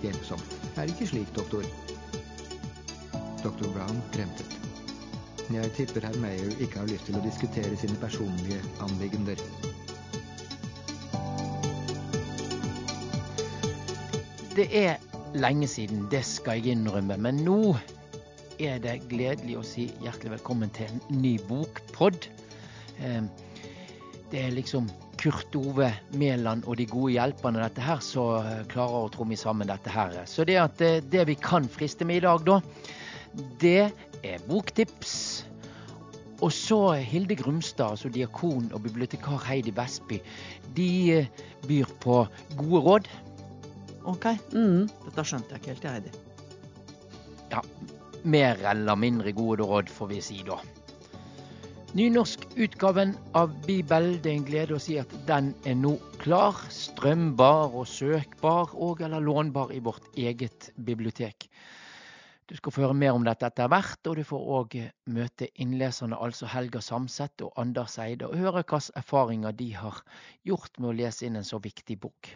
psykisk hjelpsomt. Er ikke slik, doktor? Doktor Brown kremtet. Jeg tipper herr Mayer ikke har lyst til å diskutere sine personlige anliggender. Det er lenge siden, det skal jeg innrømme, men nå er det gledelig å si hjertelig velkommen til en ny bokpod. Eh, Det er liksom Kurt Ove Mæland og de gode hjelperne dette her så klarer å tromme sammen dette her. Så det at eh, det vi kan friste med i dag, da, det er boktips. Og så Hilde Grumstad, altså diakon og bibliotekar Heidi Vestby, de eh, byr på gode råd. OK. Mm, dette skjønte jeg ikke helt, jeg, Heidi. Ja, mer eller mindre gode råd, får vi si da. Nynorskutgaven av Bibelen, det er en glede å si at den er nå klar. Strømbar og søkbar, og eller lånbar i vårt eget bibliotek. Du skal få høre mer om dette etter hvert, og du får òg møte innleserne, altså Helga Samset og Anders Eide, og høre hvilke erfaringer de har gjort med å lese inn en så viktig bok.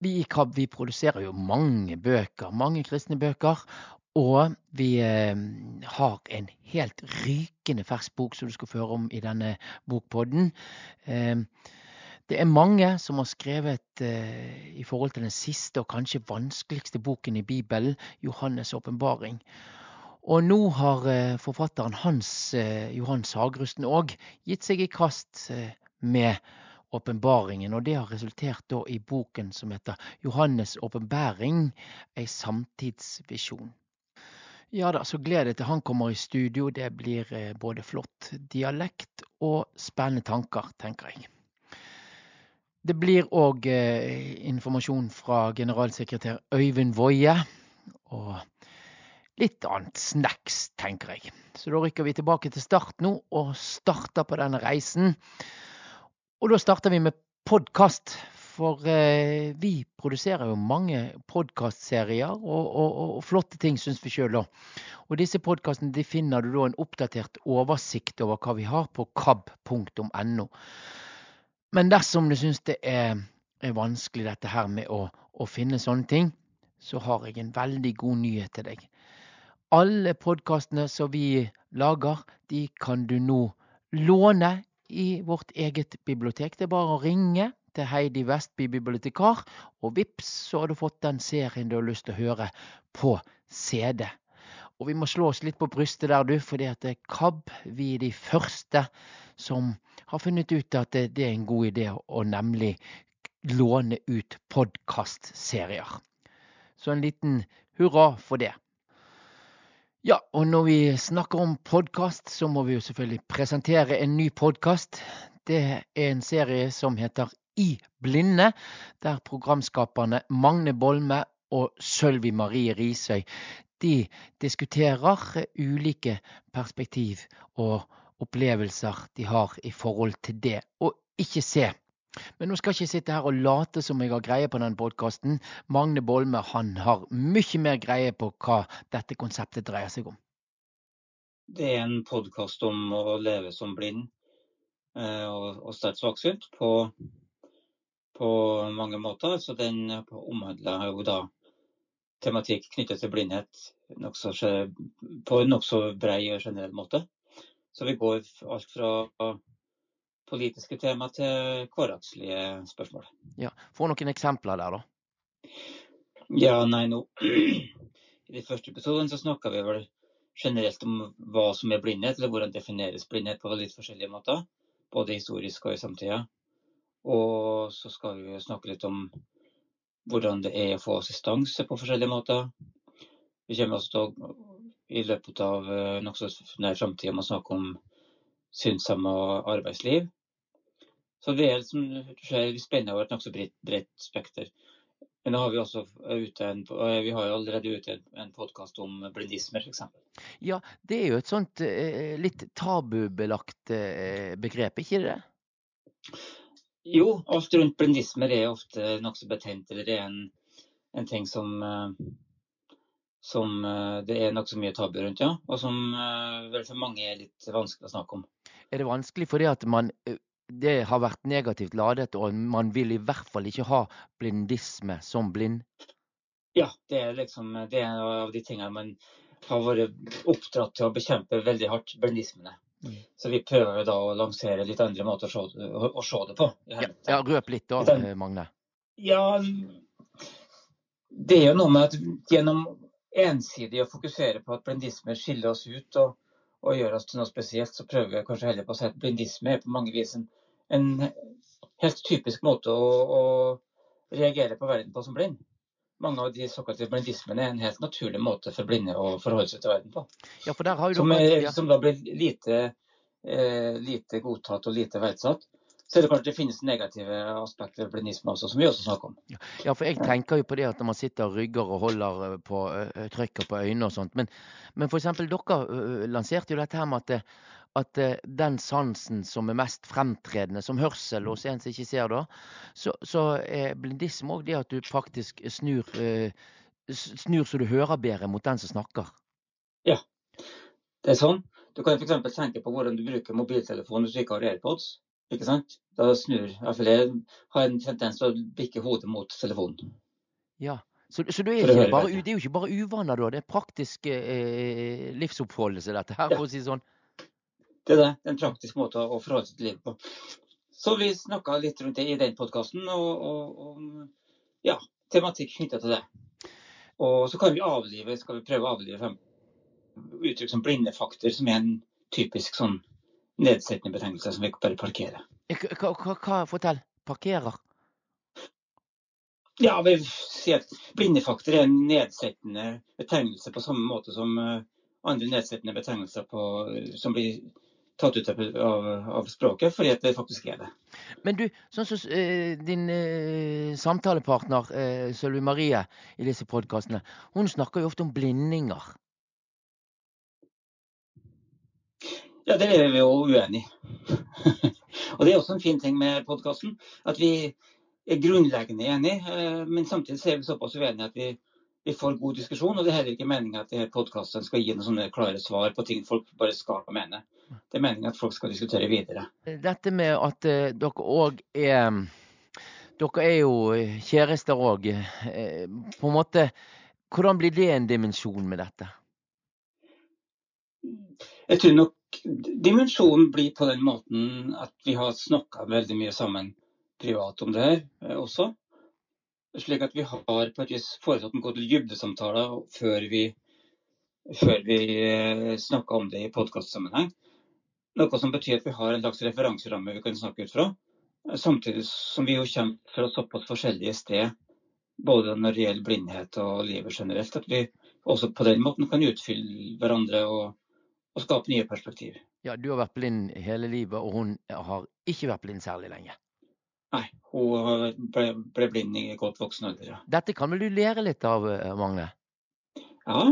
Vi i KAB vi produserer jo mange bøker, mange kristne bøker. Og vi eh, har en helt rykende fersk bok som du skal føre om i denne bokpodden. Eh, det er mange som har skrevet eh, i forhold til den siste og kanskje vanskeligste boken i Bibelen, Johannes' åpenbaring. Og nå har forfatteren Hans Johan Sagrusten òg gitt seg i kast med åpenbaringen, og det har resultert i boken som heter 'Johannes' åpenbaring ei samtidsvisjon'. Ja da, så gleder jeg til han kommer i studio. Det blir eh, både flott dialekt og spennende tanker, tenker jeg. Det blir òg eh, informasjon fra generalsekretær Øyvind Woie. Og litt annet snacks, tenker jeg. Så da rykker vi tilbake til start nå, og starter på denne reisen. Og da starter vi med podkast. For eh, vi produserer jo mange podkastserier, og, og, og, flotte ting syns vi sjøl. Og disse podkastene finner du da en oppdatert oversikt over hva vi har på kab.no. Men dersom du syns det er, er, vanskelig dette her med å, å finne sånne ting, så har jeg en veldig god nyhet til deg. Alle podkastene som vi lager, de kan du nå låne i vårt eget bibliotek. Det er bare å ringe til Heidi Vestby bibliotekar, og vips, så har du fått den serien du har lyst til å høre på CD. Og vi må slå oss litt på brystet der, du, fordi at KAB, vi er de første som har funnet ut at det, det er en god idé å nemlig låne ut podkastserier. Så en liten hurra for det. Ja, og når vi snakker om podkast, så må vi jo selvfølgelig presentere en ny podkast. Det er en serie som heter i blinde, der programskaperne Magne Bolme og Sølvi Marie Risøy de diskuterer ulike perspektiv og opplevelser de har i forhold til det å ikke se. Men nå skal jeg ikke sitte her og late som jeg har greie på den podkasten. Magne Bolme han har mye mer greie på hva dette konseptet dreier seg om. Det er en podkast om å leve som blind og, og sterkt svaksynt på på mange måter. Så den omhandler jo da tematikk knyttet til blindhet nokså, på en nokså brei og generell måte. Så vi går alt fra politiske tema til hverdagslige spørsmål. Ja, Få noen eksempler der, da. Ja, nei, nå I de første episodene så snakka vi vel generelt om hva som er blindhet, eller hvordan defineres blindhet på litt forskjellige måter. Både historisk og i samtida. Og så skal vi snakke litt om hvordan det er å få assistanse på forskjellige måter. Vi kommer også til i løpet av eh, nokså nær framtid å snakke om synshemma arbeidsliv. Så det er som skjer spennende over et nokså bredt spekter. Men har vi også ute en, vi har jo allerede ute en podkast om blindisme, f.eks. Ja, det er jo et sånt eh, litt tabubelagt eh, begrep, ikke det? Jo, alt rundt blindismer er ofte nokså betent, eller det er en, en ting som, eh, som eh, det er nokså mye tabu rundt, ja. Og som eh, vel for mange er litt vanskelig å snakke om. Er det vanskelig fordi at man det har vært negativt ladet, og man vil i hvert fall ikke ha blindisme som blind? Ja, det er liksom det er en av de tingene man har vært oppdratt til å bekjempe veldig hardt, blindismene. Mm. Så vi prøver jo da å lansere litt andre måter å se, å se det på. Ja, ja, Røp litt da, Magne. Ja, det er jo noe med at gjennom ensidig å fokusere på at blindisme skiller oss ut og, og gjør oss til noe spesielt, så prøver vi kanskje heller på å si at blindisme er på mange vis en, en helt typisk måte å, å, reagere på verden på som blind. Mange av de såkalte blindismene er en helt naturlig måte for blinde å forholde seg til verden på. Ja, som, er, som, da blir lite, eh, lite godtatt og lite verdsatt. Så er det kanskje det finnes negative aspekter ved blindisme også, som vi også snakker om. Ja, for jeg tenker jo på det at når man sitter og rygger og holder eh, på trykket trykker på øynene og sånt. Men, men f.eks. dere uh, lanserte jo dette her med at, at uh, den sansen som er mest fremtredende, som hørsel hos en som ikke ser da, så, så er blindisme òg det at du faktisk snur, snur så du hører bedre mot den som snakker. Ja, det er sånn. Du kan f.eks. tenke på hvordan du bruker mobiltelefonen hvis du ikke har AirPods. Ikke sant? Da snur iallfall jeg har en tendens til å bikke hodet mot telefonen. Ja, Så, så det, er bare, det, er jo ikke bare uvaner, da? Det er praktisk eh, livsoppholdelse, dette her, for å si det sånn? Det er det. Det er en praktisk måte å forholde seg til livet på. Så vi snakka litt rundt det i den podkasten, og, og ja, tematikk knytta til det. Og så kan vi avlive, skal vi prøve å avlive uttrykk som blindefaktor, som er en typisk sånn nedsettende betegnelse som vi bare parkerer. Hva, hva, hva Fortell. Parkerer? Ja, vi sier at blindefaktor er en nedsettende betegnelse på samme måte som eh, andre nedsettende betegnelser på, som blir tatt ut av, av, språket, fordi at det faktisk er det. Men du, sånn som uh, din uh, samtalepartner uh, Sølvi Marie i disse podkastene, hun snakker jo ofte om blindinger. Ja, det er vi jo uenig i. og det er også en fin ting med podkasten. At vi er grunnleggende enige, eh, men samtidig er vi såpass uenige at vi, vi, får god diskusjon. Og det er heller ikke meningen at podkasten skal gi noen sånne klare svar på ting folk bare skal mene. Det er meningen at folk skal diskutere videre. Dette med at uh, dere òg er Dere er jo kjærester òg. Uh, på en måte, hvordan blir det en dimensjon med dette? Jeg tror nok dimensjonen blir på den måten at vi har snakka veldig mye sammen privat om det her eh, også. Slik at vi har på et vis foretatt en god dybdesamtaler før vi, før vi snakka om det i podkastsammenheng. Noe som betyr at vi har en slags referanseramme vi kan snakke ut fra. Samtidig som vi jo kommer fra såpass forskjellige steder, både når det gjelder blindhet og livet generelt, at vi også på den måten kan utfylle hverandre og og skape nye perspektiv. Ja, Du har vært blind hele livet, og hun har ikke vært blind særlig lenge? Nei, hun ble, ble blind i godt voksen alder. Ja. Dette kan vel du lære litt av, eh, Magne? Ja,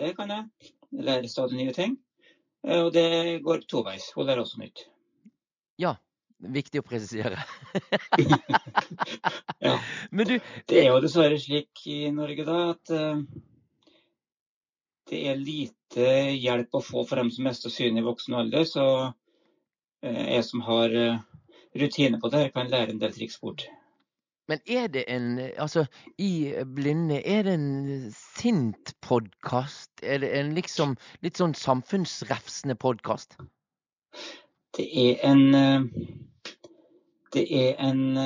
det kan jeg. Jeg lærer stadig nye ting. Eh, og det går toveis. Hun lærer også nytt. Ja, viktig å presisere. ja. Men du, det er jo dessverre slik i Norge da at uh, det er lite hjelp å få for dem som mister synet i voksen alder. Så eh, jeg som har eh, rutine på det, her, kan lære en del triks bort. Men er det en Altså, i Blinde, er det en sint podkast? Er det en liksom litt sånn samfunnsrefsende podkast? Det er en eh, Det er en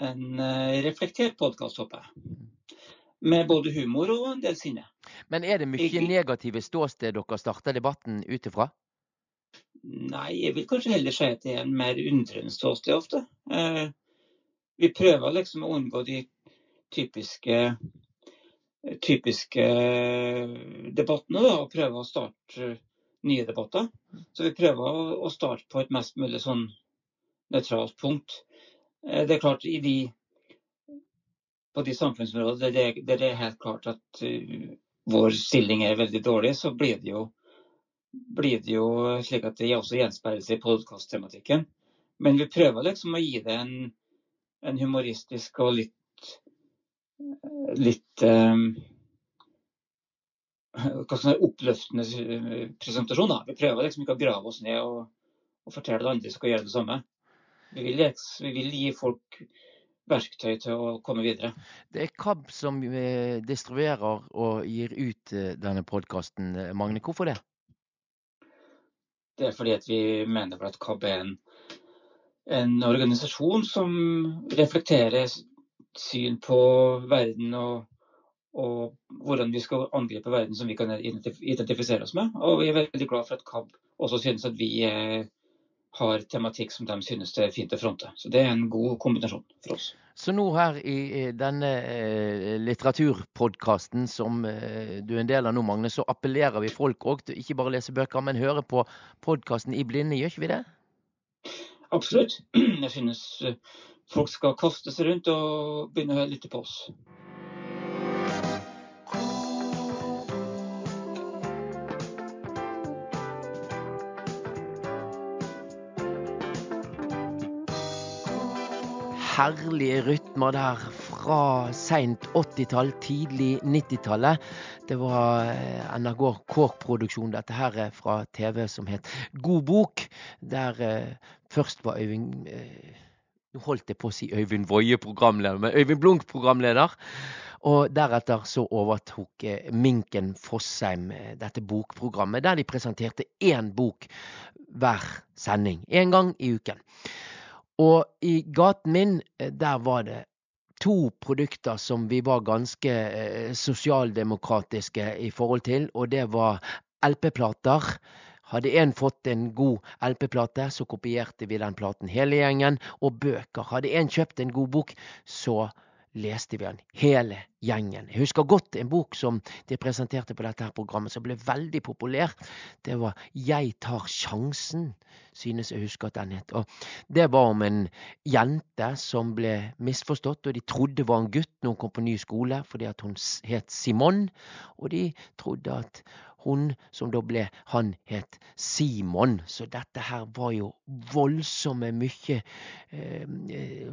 en reflektert podkast, håper jeg med både humor og en del sinne. Men er det mye negative ståsted dere starter debatten ut ifra? Nei, jeg vil kanskje heller si at det er en mer undrende ståsted ofte. Eh, vi prøver liksom å unngå de typiske, typiske debattene da, og prøver å starte nye debatter. Så vi prøver å starte på et mest mulig sånn nøytralt punkt. Eh, det er klart, i de på de samfunnsområdene der det, det, er helt klart at uh, vår stilling er veldig dårlig, så blir det jo, blir det jo slik at det også gjenspeiles i podkasttematikken. Men vi prøver liksom å gi det en, en humoristisk og litt, litt um, oppløftende presentasjon. Da. Vi prøver liksom ikke å grave oss ned og, og fortelle det andre som skal gjøre det samme. Vi vil, vi vil gi folk verktøy til å komme videre. Det er KAB som eh, distribuerer og gir ut eh, denne podkasten, Magne. Hvorfor det? Det er fordi vi mener at KAB er en, en organisasjon som reflekterer syn på verden og, og, hvordan vi skal angripe verden som vi kan identifisere oss med. Og vi er veldig glad for at KAB også synes at vi er har tematikk som de synes det er fint å fronte. Så det er en god kombinasjon for oss. Så nå her i denne eh, litteraturpodkasten som eh, du er en del av nå, Magne, så appellerer vi folk òg til ikke bare lese bøker, men høre på podkasten i blinde, gjør ikke vi det? Absolutt. Jeg synes eh, folk skal kaste seg rundt og begynne å lytte på oss. Herlige rytmer der fra seint 80-tall, tidlig 90-tallet. Det var eh, NRK KORK-produksjon, dette her er fra TV som het God bok. Der eh, først var Øyvind eh, Nå holdt jeg på å si Øyvind Woie programleder, men Øyvind Blunk programleder. Og deretter så overtok eh, Minken Fossheim eh, dette bokprogrammet, der de presenterte én bok hver sending. Én gang i uken. Og i gaten min, eh, der var det to produkter som vi var ganske eh, sosialdemokratiske i forhold til, og det var LP-plater. Hadde en fått en god LP-plate, så kopierte vi den platen hele gjengen. Og bøker. Hadde en kjøpt en god bok, så leste vi den hele gjengen. Jeg husker godt en bok som de presenterte på dette her programmet, som ble veldig populær. Det var 'Jeg tar sjansen', synes jeg husker at den het. Og det var om en jente som ble misforstått, og de trodde var en gutt når hun kom på ny skole fordi at hun het Simon. Og de trodde at hun som da ble Han het Simon. Så dette her var jo voldsomme mye eh, eh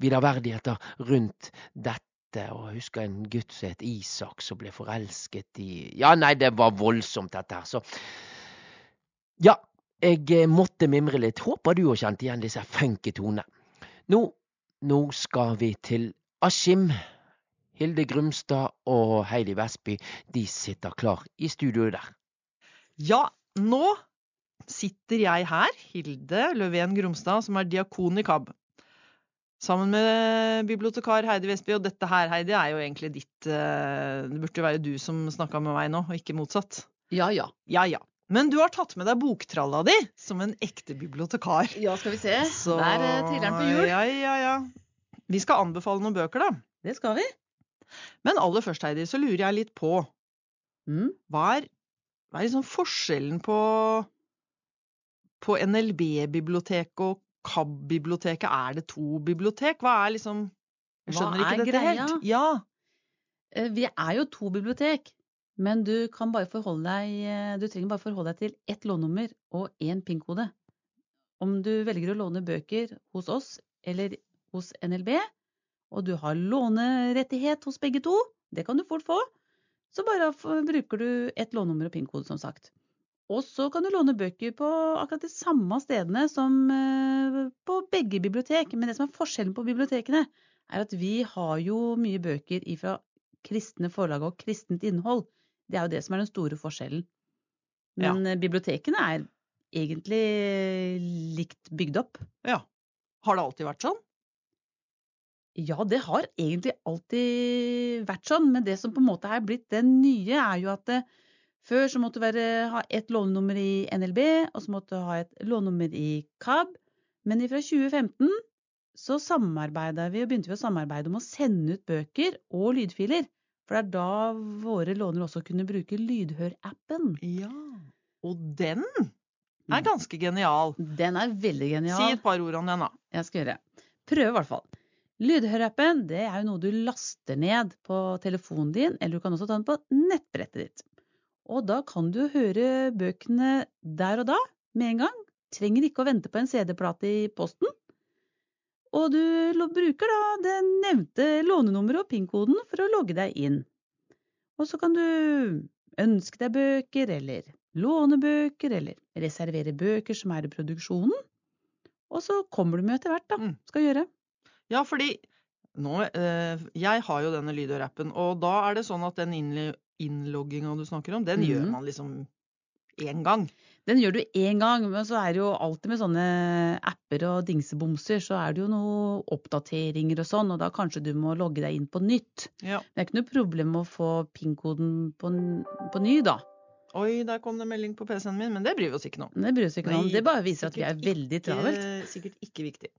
viderverdigheter rundt dette. Og jeg husker en gutt som het Isak, som ble forelsket i Ja, nei, det var voldsomt, dette her. Så ja, jeg eh, måtte mimre litt. Håper du har kjent igjen disse funky tonene. Nå, nå skal vi til Askim. Hilde Grumstad og Heidi Vestby de sitter klar i studioet der. Ja, nå sitter jeg her, Hilde Løven Grumstad, som er diakon i KAB. Sammen med bibliotekar Heidi Vestby. Og dette her, Heidi, er jo egentlig ditt eh, Det burde jo være du som snakka med meg nå, og ikke motsatt. Ja, ja. Ja, ja. Men du har tatt med deg boktralla di som en ekte bibliotekar. Ja, skal vi se. Så... Der eh, triller den på hjul. Ja, ja, ja. Vi skal anbefale noen bøker, da. Det skal vi. Men aller først, Heidi, så lurer jeg litt på mm. Hva er, hva er liksom forskjellen på, på NLB-biblioteket og KAB-biblioteket? Er det to bibliotek? Hva er liksom Jeg skjønner ikke dette greia? helt. Ja. Eh, vi er jo to bibliotek, men du kan bare forholde deg eh, Du trenger bare forholde deg til ett lånnummer og én PIN-kode. Om du velger å låne bøker hos oss eller hos NLB, og du har lånerettighet hos begge to, det kan du fort få, så bare bruker du ett lånenummer og PIN-kode, som sagt. Og så kan du låne bøker på akkurat de samme stedene som eh, på begge bibliotek. Men det som er forskjellen på bibliotekene, er at vi har jo mye bøker ifra kristne forlag og kristent innhold. Det er jo det som er den store forskjellen. Men ja. Eh, bibliotekene er egentlig likt bygd opp. Ja. Har det alltid vært sånn? Ja, det har egentlig alltid vært sånn, men det som på en måte er blitt det nye, er jo at det, eh, før så måtte du være, ha ett lånenummer i NLB, og så måtte du ha et lånenummer i KAB. Men fra 2015 så samarbeida vi og begynte vi å samarbeide om å sende ut bøker og lydfiler. For det er da våre lånere også kunne bruke Lydhør-appen. Ja, og den er ganske genial. Den er veldig genial. Si et par ord om den, da. Jeg skal gjøre. det. Prøve, i hvert fall. Lydhørappen det er jo noe du laster ned på telefonen din, eller du kan også ta den på nettbrettet ditt. Og da kan du høre bøkene der og da, med en gang. Trenger ikke å vente på en CD-plate i posten. Og du bruker da det nevnte lånenummeret og PIN-koden for å logge deg inn. Og så kan du ønske deg bøker, eller låne bøker, eller reservere bøker som er i produksjonen. Og så kommer du med etter hvert, da. Mm. Skal gjøre. Ja, fordi nå eh, Jeg har jo denne Lydhør-appen, og da er det sånn at den innl- innlogginga du snakker om, den gjør Mhm. man liksom én gang. Den gjør du én gang, men så er det jo alltid med sånne apper og dingsebomser, så er det jo noen oppdateringer og sånn, og da kanskje du må logge deg inn på nytt. Ja. Det er ikke noe problem å få PIN-koden på, på ny, da. Oi, der kom det melding på PC-en min, men det bryr vi oss ikke noe om. Det bryr vi oss ikke noe om. Det bare viser at vi er veldig travelt. Ikke, sikkert ikke viktig.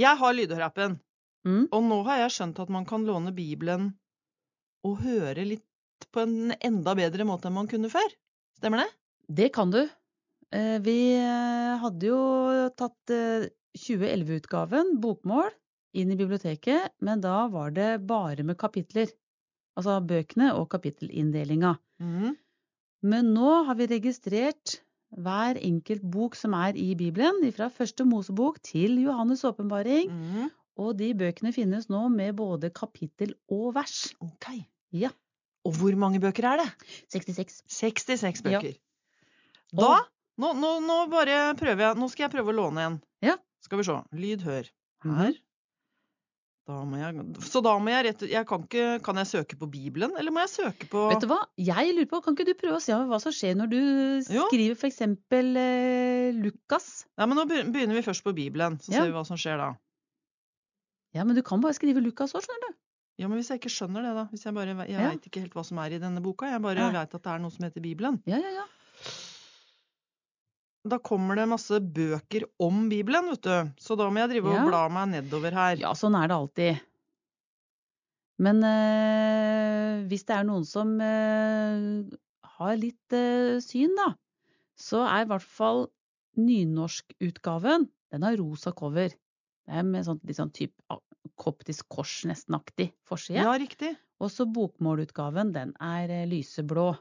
Jeg har Lydhør-appen, Mm. og nå har jeg skjønt at man kan låne Bibelen og høre litt på en enda bedre måte enn man kunne før. Stemmer det? Det kan du. Eh, Vi eh, hadde jo tatt eh, 2011-utgaven, bokmål, inn i biblioteket, men da var det bare med kapitler. Altså bøkene og kapittelinndelinga. Mm. Men nå har vi registrert hver enkelt bok som er i Bibelen, fra første Mosebok til Johannes' åpenbaring. Mm. Og de bøkene finnes nå med både kapittel og vers. Ok. Ja. Og hvor mange bøker er det? 66. 66 Ja. bøker. Da nå, nå, nå bare prøver jeg Nå skal jeg prøve å låne en. Ja. Skal vi se. Lyd, hør. Her. Da jeg, så da må jeg rett jeg kan, ikke, kan jeg søke på Bibelen, eller må jeg søke på Vet du hva? Jeg lurer på, Kan ikke du prøve å se hva som skjer når du skriver f.eks. Eh, Lukas? Nei, men Nå begynner vi først på Bibelen, så Ja. ser vi hva som skjer da. Ja, men du kan bare skrive Lukas òg, skjønner du. Ja, men Hvis jeg ikke skjønner det, da? Hvis Jeg bare, jeg Ja. veit ikke helt hva som er i denne boka. Jeg bare ja. veit at det er noe som heter Bibelen. Ja, ja, ja. Da kommer det masse bøker om Bibelen, vet du. Så da må jeg drive Ja. og bla meg nedover her. Ja, sånn er det alltid. Men øh, hvis det er noen som øh, har litt øh, syn, da, så er i hvert fall nynorskutgaven Den har rosa cover. Det er med sånt, litt sånn type koptisk kors nesten-aktig forside. Ja, riktig. Og så bokmålutgaven, den er lyseblå.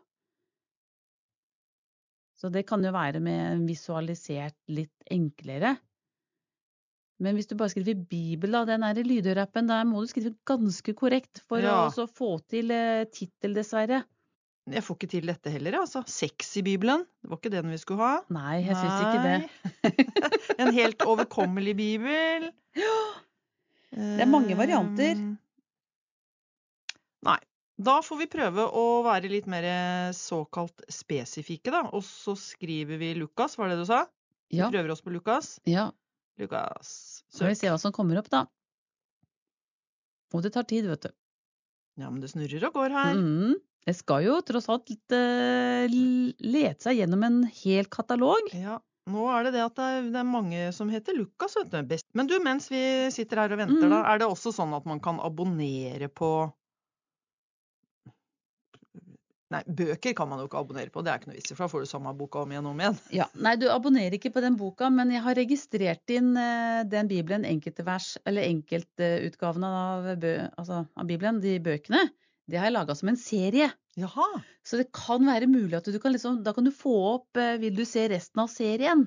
Så det kan jo være med visualisert litt enklere. Men hvis du bare skriver Bibel, da, den er i lydhørappen, da må du skrive ganske korrekt for Ja. å også få til eh, tittel, dessverre. Jeg får ikke til dette heller, altså. Sex i Bibelen. Det var ikke den vi skulle ha. Nei, jeg syns ikke det. En helt overkommelig bibel. Ja. Det er mange varianter. Da får vi prøve å være litt mer såkalt spesifikke, da. Og så skriver vi Lukas, var det du sa? Ja. Vi prøver oss på Lukas. ja. Lukas. Så vi se ser hva som kommer opp, da. Og det tar tid, vet du. Ja, men det snurrer og går her. Mm. Det skal jo tross alt eh, lete seg gjennom en hel katalog. Ja. Nå er det det at det er mange som heter Lukas, vet du. Men du, mens vi sitter her og venter, Mm. da, er det også sånn at man kan abonnere på Nei, bøker kan man jo ikke abonnere på, det er ikke noe vits i, for da får du samme boka om igjen og om igjen. Ja, Nei, du abonnerer ikke på den boka, men jeg har registrert inn eh, den bibelen, enkelte vers, eller enkeltutgaven av, altså, av bibelen, de bøkene. Det har jeg laga som en serie. Jaha. Så det kan være mulig at du kan liksom Da kan du få opp eh, Vil du se resten av serien?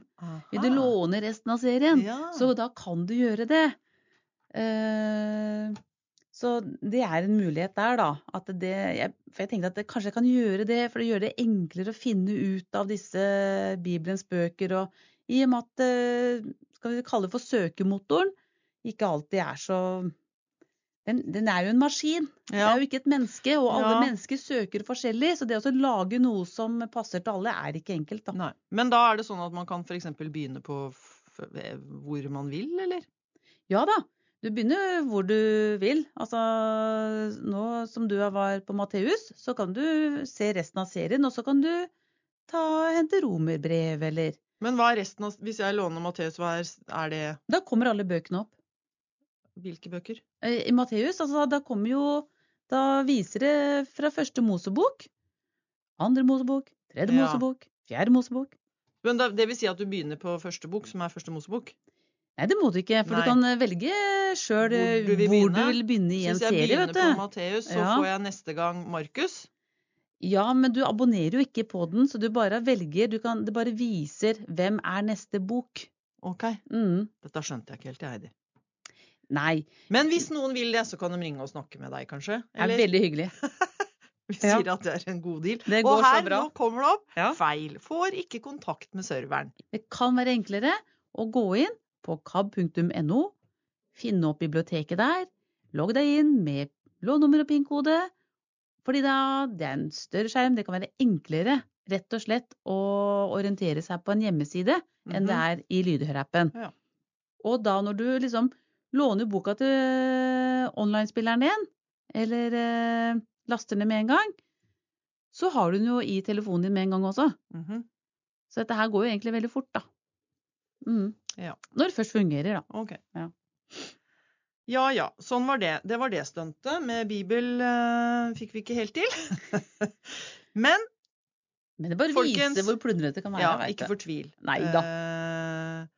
Vil du låne resten av serien? Ja. Så da kan du gjøre det. Eh, så det er en mulighet der, da. At det, jeg, for jeg tenkte at det, kanskje jeg kan gjøre det, for det gjør det enklere å finne ut av disse Bibelens bøker. Og i og med at eh, skal vi kalle det for søkemotoren ikke alltid er så den, den er jo en maskin. Det er jo ikke et menneske, og alle Ja. mennesker søker forskjellig. Så det å lage noe som passer til alle, er ikke enkelt. da. Nei. Men da er det sånn at man kan f.eks. begynne på hvor man vil, eller? Ja da, du begynner hvor du vil. Altså, nå som du var på Matteus, så kan du se resten av serien, og så kan du ta, hente romerbrev, eller Men hva er resten av Hvis jeg låner Matteus, hva er, er det Da kommer alle bøkene opp. Hvilke bøker? Eh, I Matteus, altså, da kommer jo Da viser det fra første Mosebok, andre Mosebok, tredje Ja. Mosebok, fjerde Mosebok. Men da, det vil si at du begynner på første bok, som er første Mosebok? Nei, det må du ikke, for Nei. du kan eh, velge sjøl Hvor du vil hvor du vil begynne i en serie. hvis jeg begynner på. Matteus, så Ja. får jeg neste gang Markus? Ja, men du abonnerer jo ikke på den, så du bare velger. Du kan, det bare viser hvem er neste bok. Ok, Mm. dette skjønte jeg ikke helt, jeg, Heidi. Nei, Men hvis noen vil det, så kan de ringe og snakke med deg, kanskje? det er veldig hyggelig. Vi Ja. sier at det er en god deal. Det Og her nå kommer det opp Ja. feil. Får ikke kontakt med serveren. Det kan være enklere å gå inn på kab.no, finne opp biblioteket der, logg deg inn med lånnummer og PIN-kode, fordi da det er en større skjerm, det kan være enklere rett og slett å orientere seg på en hjemmeside enn det Mhm. er i lydhørappen. Ja. Og da når du liksom låner boka til online-spilleren din, eller eh, laster ned med en gang, så har du den jo i telefonen din med en gang også. Mhm. Så dette her går jo egentlig veldig fort, da. Mm. Ja. Når det først fungerer, da. Ok. Ja. Ja ja, sånn var det. Det var det stuntet. Med Bibel uh, fikk vi ikke helt til. Men Men det bare Folkens, viser hvor plundrete det kan være. ja, ikke fortvil. Nei da. Uh,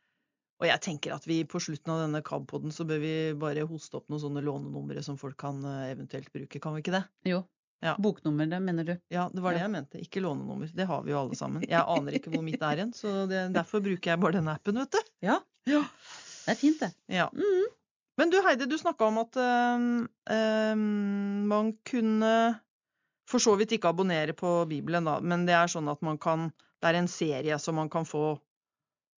og jeg tenker at vi på slutten av denne KAB-poden så bør vi bare hoste opp noen sånne lånenumre som folk kan uh, eventuelt bruke. Kan vi ikke det? Jo. Ja. Boknummer, det mener du. Ja, det var det Ja. jeg mente. Ikke lånenummer. Det har vi jo alle sammen. Jeg aner ikke hvor mitt er igjen, så det, derfor bruker jeg bare den appen, vet du. Ja. Ja. Det er fint, det. Ja. Mm. Men du Heidi, du snakka om at øhm, øhm, man kunne for så vidt ikke abonnere på Bibelen, da, men det er sånn at man kan Det er en serie som man kan få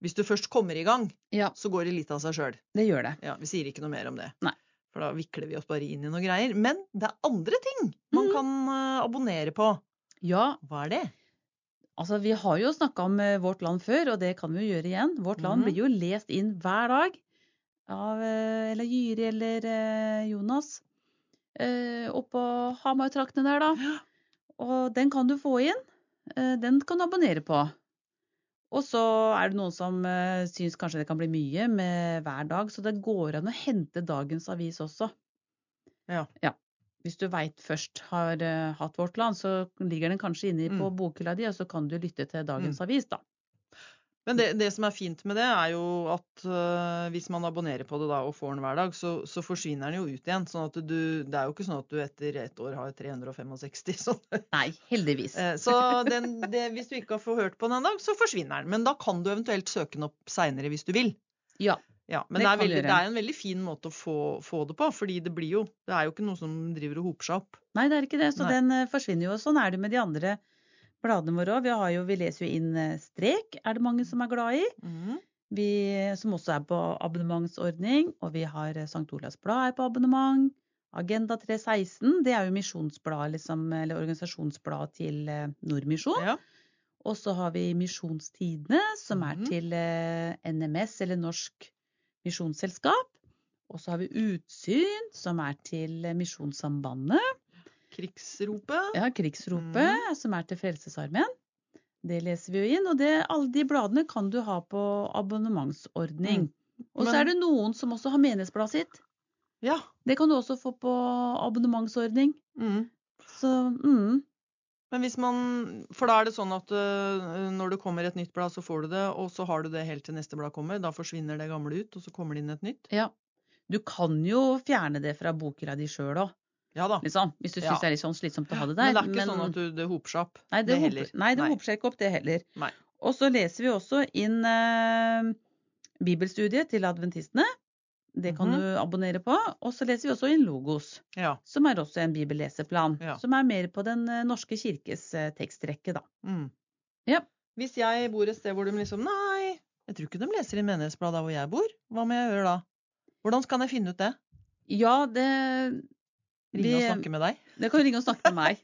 Hvis du først kommer i gang, Ja, så går det litt av seg sjøl. det gjør det. Ja, vi sier ikke noe mer om det. Nei. For da vikler vi oss bare inn i noe greier. Men det er andre ting man Mhm. kan øh, abonnere på. Ja, Hva er det? altså vi har jo snakka om eh, Vårt Land før, og det kan vi jo gjøre igjen. Vårt Land Mhm. blir jo lest inn hver dag av eh, eller Jyri eller eh, Jonas. Eh, oppå Hamar-traktene der, da. Ja. Og den kan du få inn. Eh, Den kan du abonnere på. Og så er det noen som uh, syns kanskje det kan bli mye med hver dag, så det går an å hente dagens avis også. Ja. Hvis du veit først har eh, hatt Vårt Land, så ligger den kanskje inne på Mm. bokhylla di, og så kan du lytte til dagens avis, da. Men det, det som er fint med det, er jo at uh, hvis man abonnerer på det da og får den hver dag, så, så forsvinner den jo ut igjen. Sånn at du Det er jo ikke sånn at du etter ett år har 365 sånn. Nei, heldigvis. Uh, Så den, det, hvis du ikke har fått hørt på den en dag, så forsvinner den. Men da kan du eventuelt søke den opp seinere hvis du vil. Ja. Ja, men Det det, er veldig, det er en veldig fin måte å få, få det på, fordi det blir jo Det er jo ikke noe som driver og hoper seg opp. Nei, det er ikke det. Så Nei. den eh, forsvinner jo. og Sånn er det med de andre bladene våre òg. Vi, vi leser jo inn eh, Strek, er det mange som er glad i. Mm. Vi, som også er på abonnementsordning. Og vi har eh, St. Olavs Blad er på abonnement. Agenda 316, det er jo misjonsbladet, liksom, eller organisasjonsbladet til eh, Nordmisjon. Ja. Og så har vi Misjonstidene, som er Mhm. til NMS, eller Norsk Misjonsselskap. Og så har vi Utsyn, som er til Misjonssambandet. Krigsropet. Ja, Krigsropet, som er til Frelsesarmeen. Det leser vi jo inn. Og det, alle de bladene kan du ha på abonnementsordning. Og så er det noen som også har menighetsbladet sitt. Ja. Det kan du også få på abonnementsordning. Mm. Så mm, Men hvis man For da er det sånn at uh, når det kommer et nytt blad, så får du det, og så har du det helt til neste blad kommer. Da forsvinner det gamle ut, og så kommer det inn et nytt. ja. Du kan jo fjerne det fra bokhylla di sjøl òg, Ja da. liksom. Hvis du syns Ja. det er litt sånn slitsomt å ha det der. Men det er ikke sånn at du, det hoper seg opp. Nei, det, det heller. nei, det Nei. hoper seg ikke opp, det heller. Nei. Og så leser vi også inn eh, bibelstudiet til adventistene. Det kan Mhm. du abonnere på. Og så leser vi også inn Logos, Ja. som er også en bibelleseplan. Ja. Som er mer på Den eh, norske kirkes eh, tekstrekke, da. Mm. Ja. Hvis jeg bor et sted hvor de liksom Nei, jeg tror ikke de leser i Menighetsbladet der hvor jeg bor. Hva må jeg gjøre da? Hvordan kan jeg finne ut det? Ja, det Ringe og snakke med deg? Det kan ringe og snakke med meg.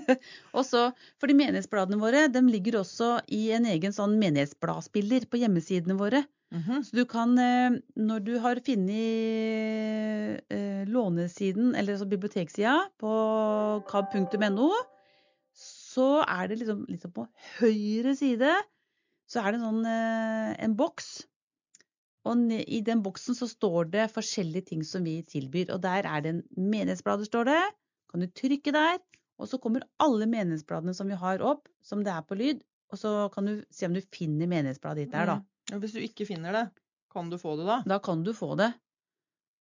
også, for de menighetsbladene våre de ligger også i en egen sånn menighetsbladspiller på hjemmesidene våre. Mhm. Så du kan, eh, når du har funnet eh, lånesiden, eller altså biblioteksida, på kab.no, så er det liksom, liksom på høyre side så er det en sånn eh, en boks. Og i den boksen så står det forskjellige ting som vi tilbyr. Og der er det en menighetsblader, står det. Kan du trykke der, og så kommer alle menighetsbladene som vi har opp, som det er på lyd. Og så kan du se om du finner menighetsbladet ditt der, da. Mm. Hvis du ikke finner det, kan du få det da? Da kan du få det.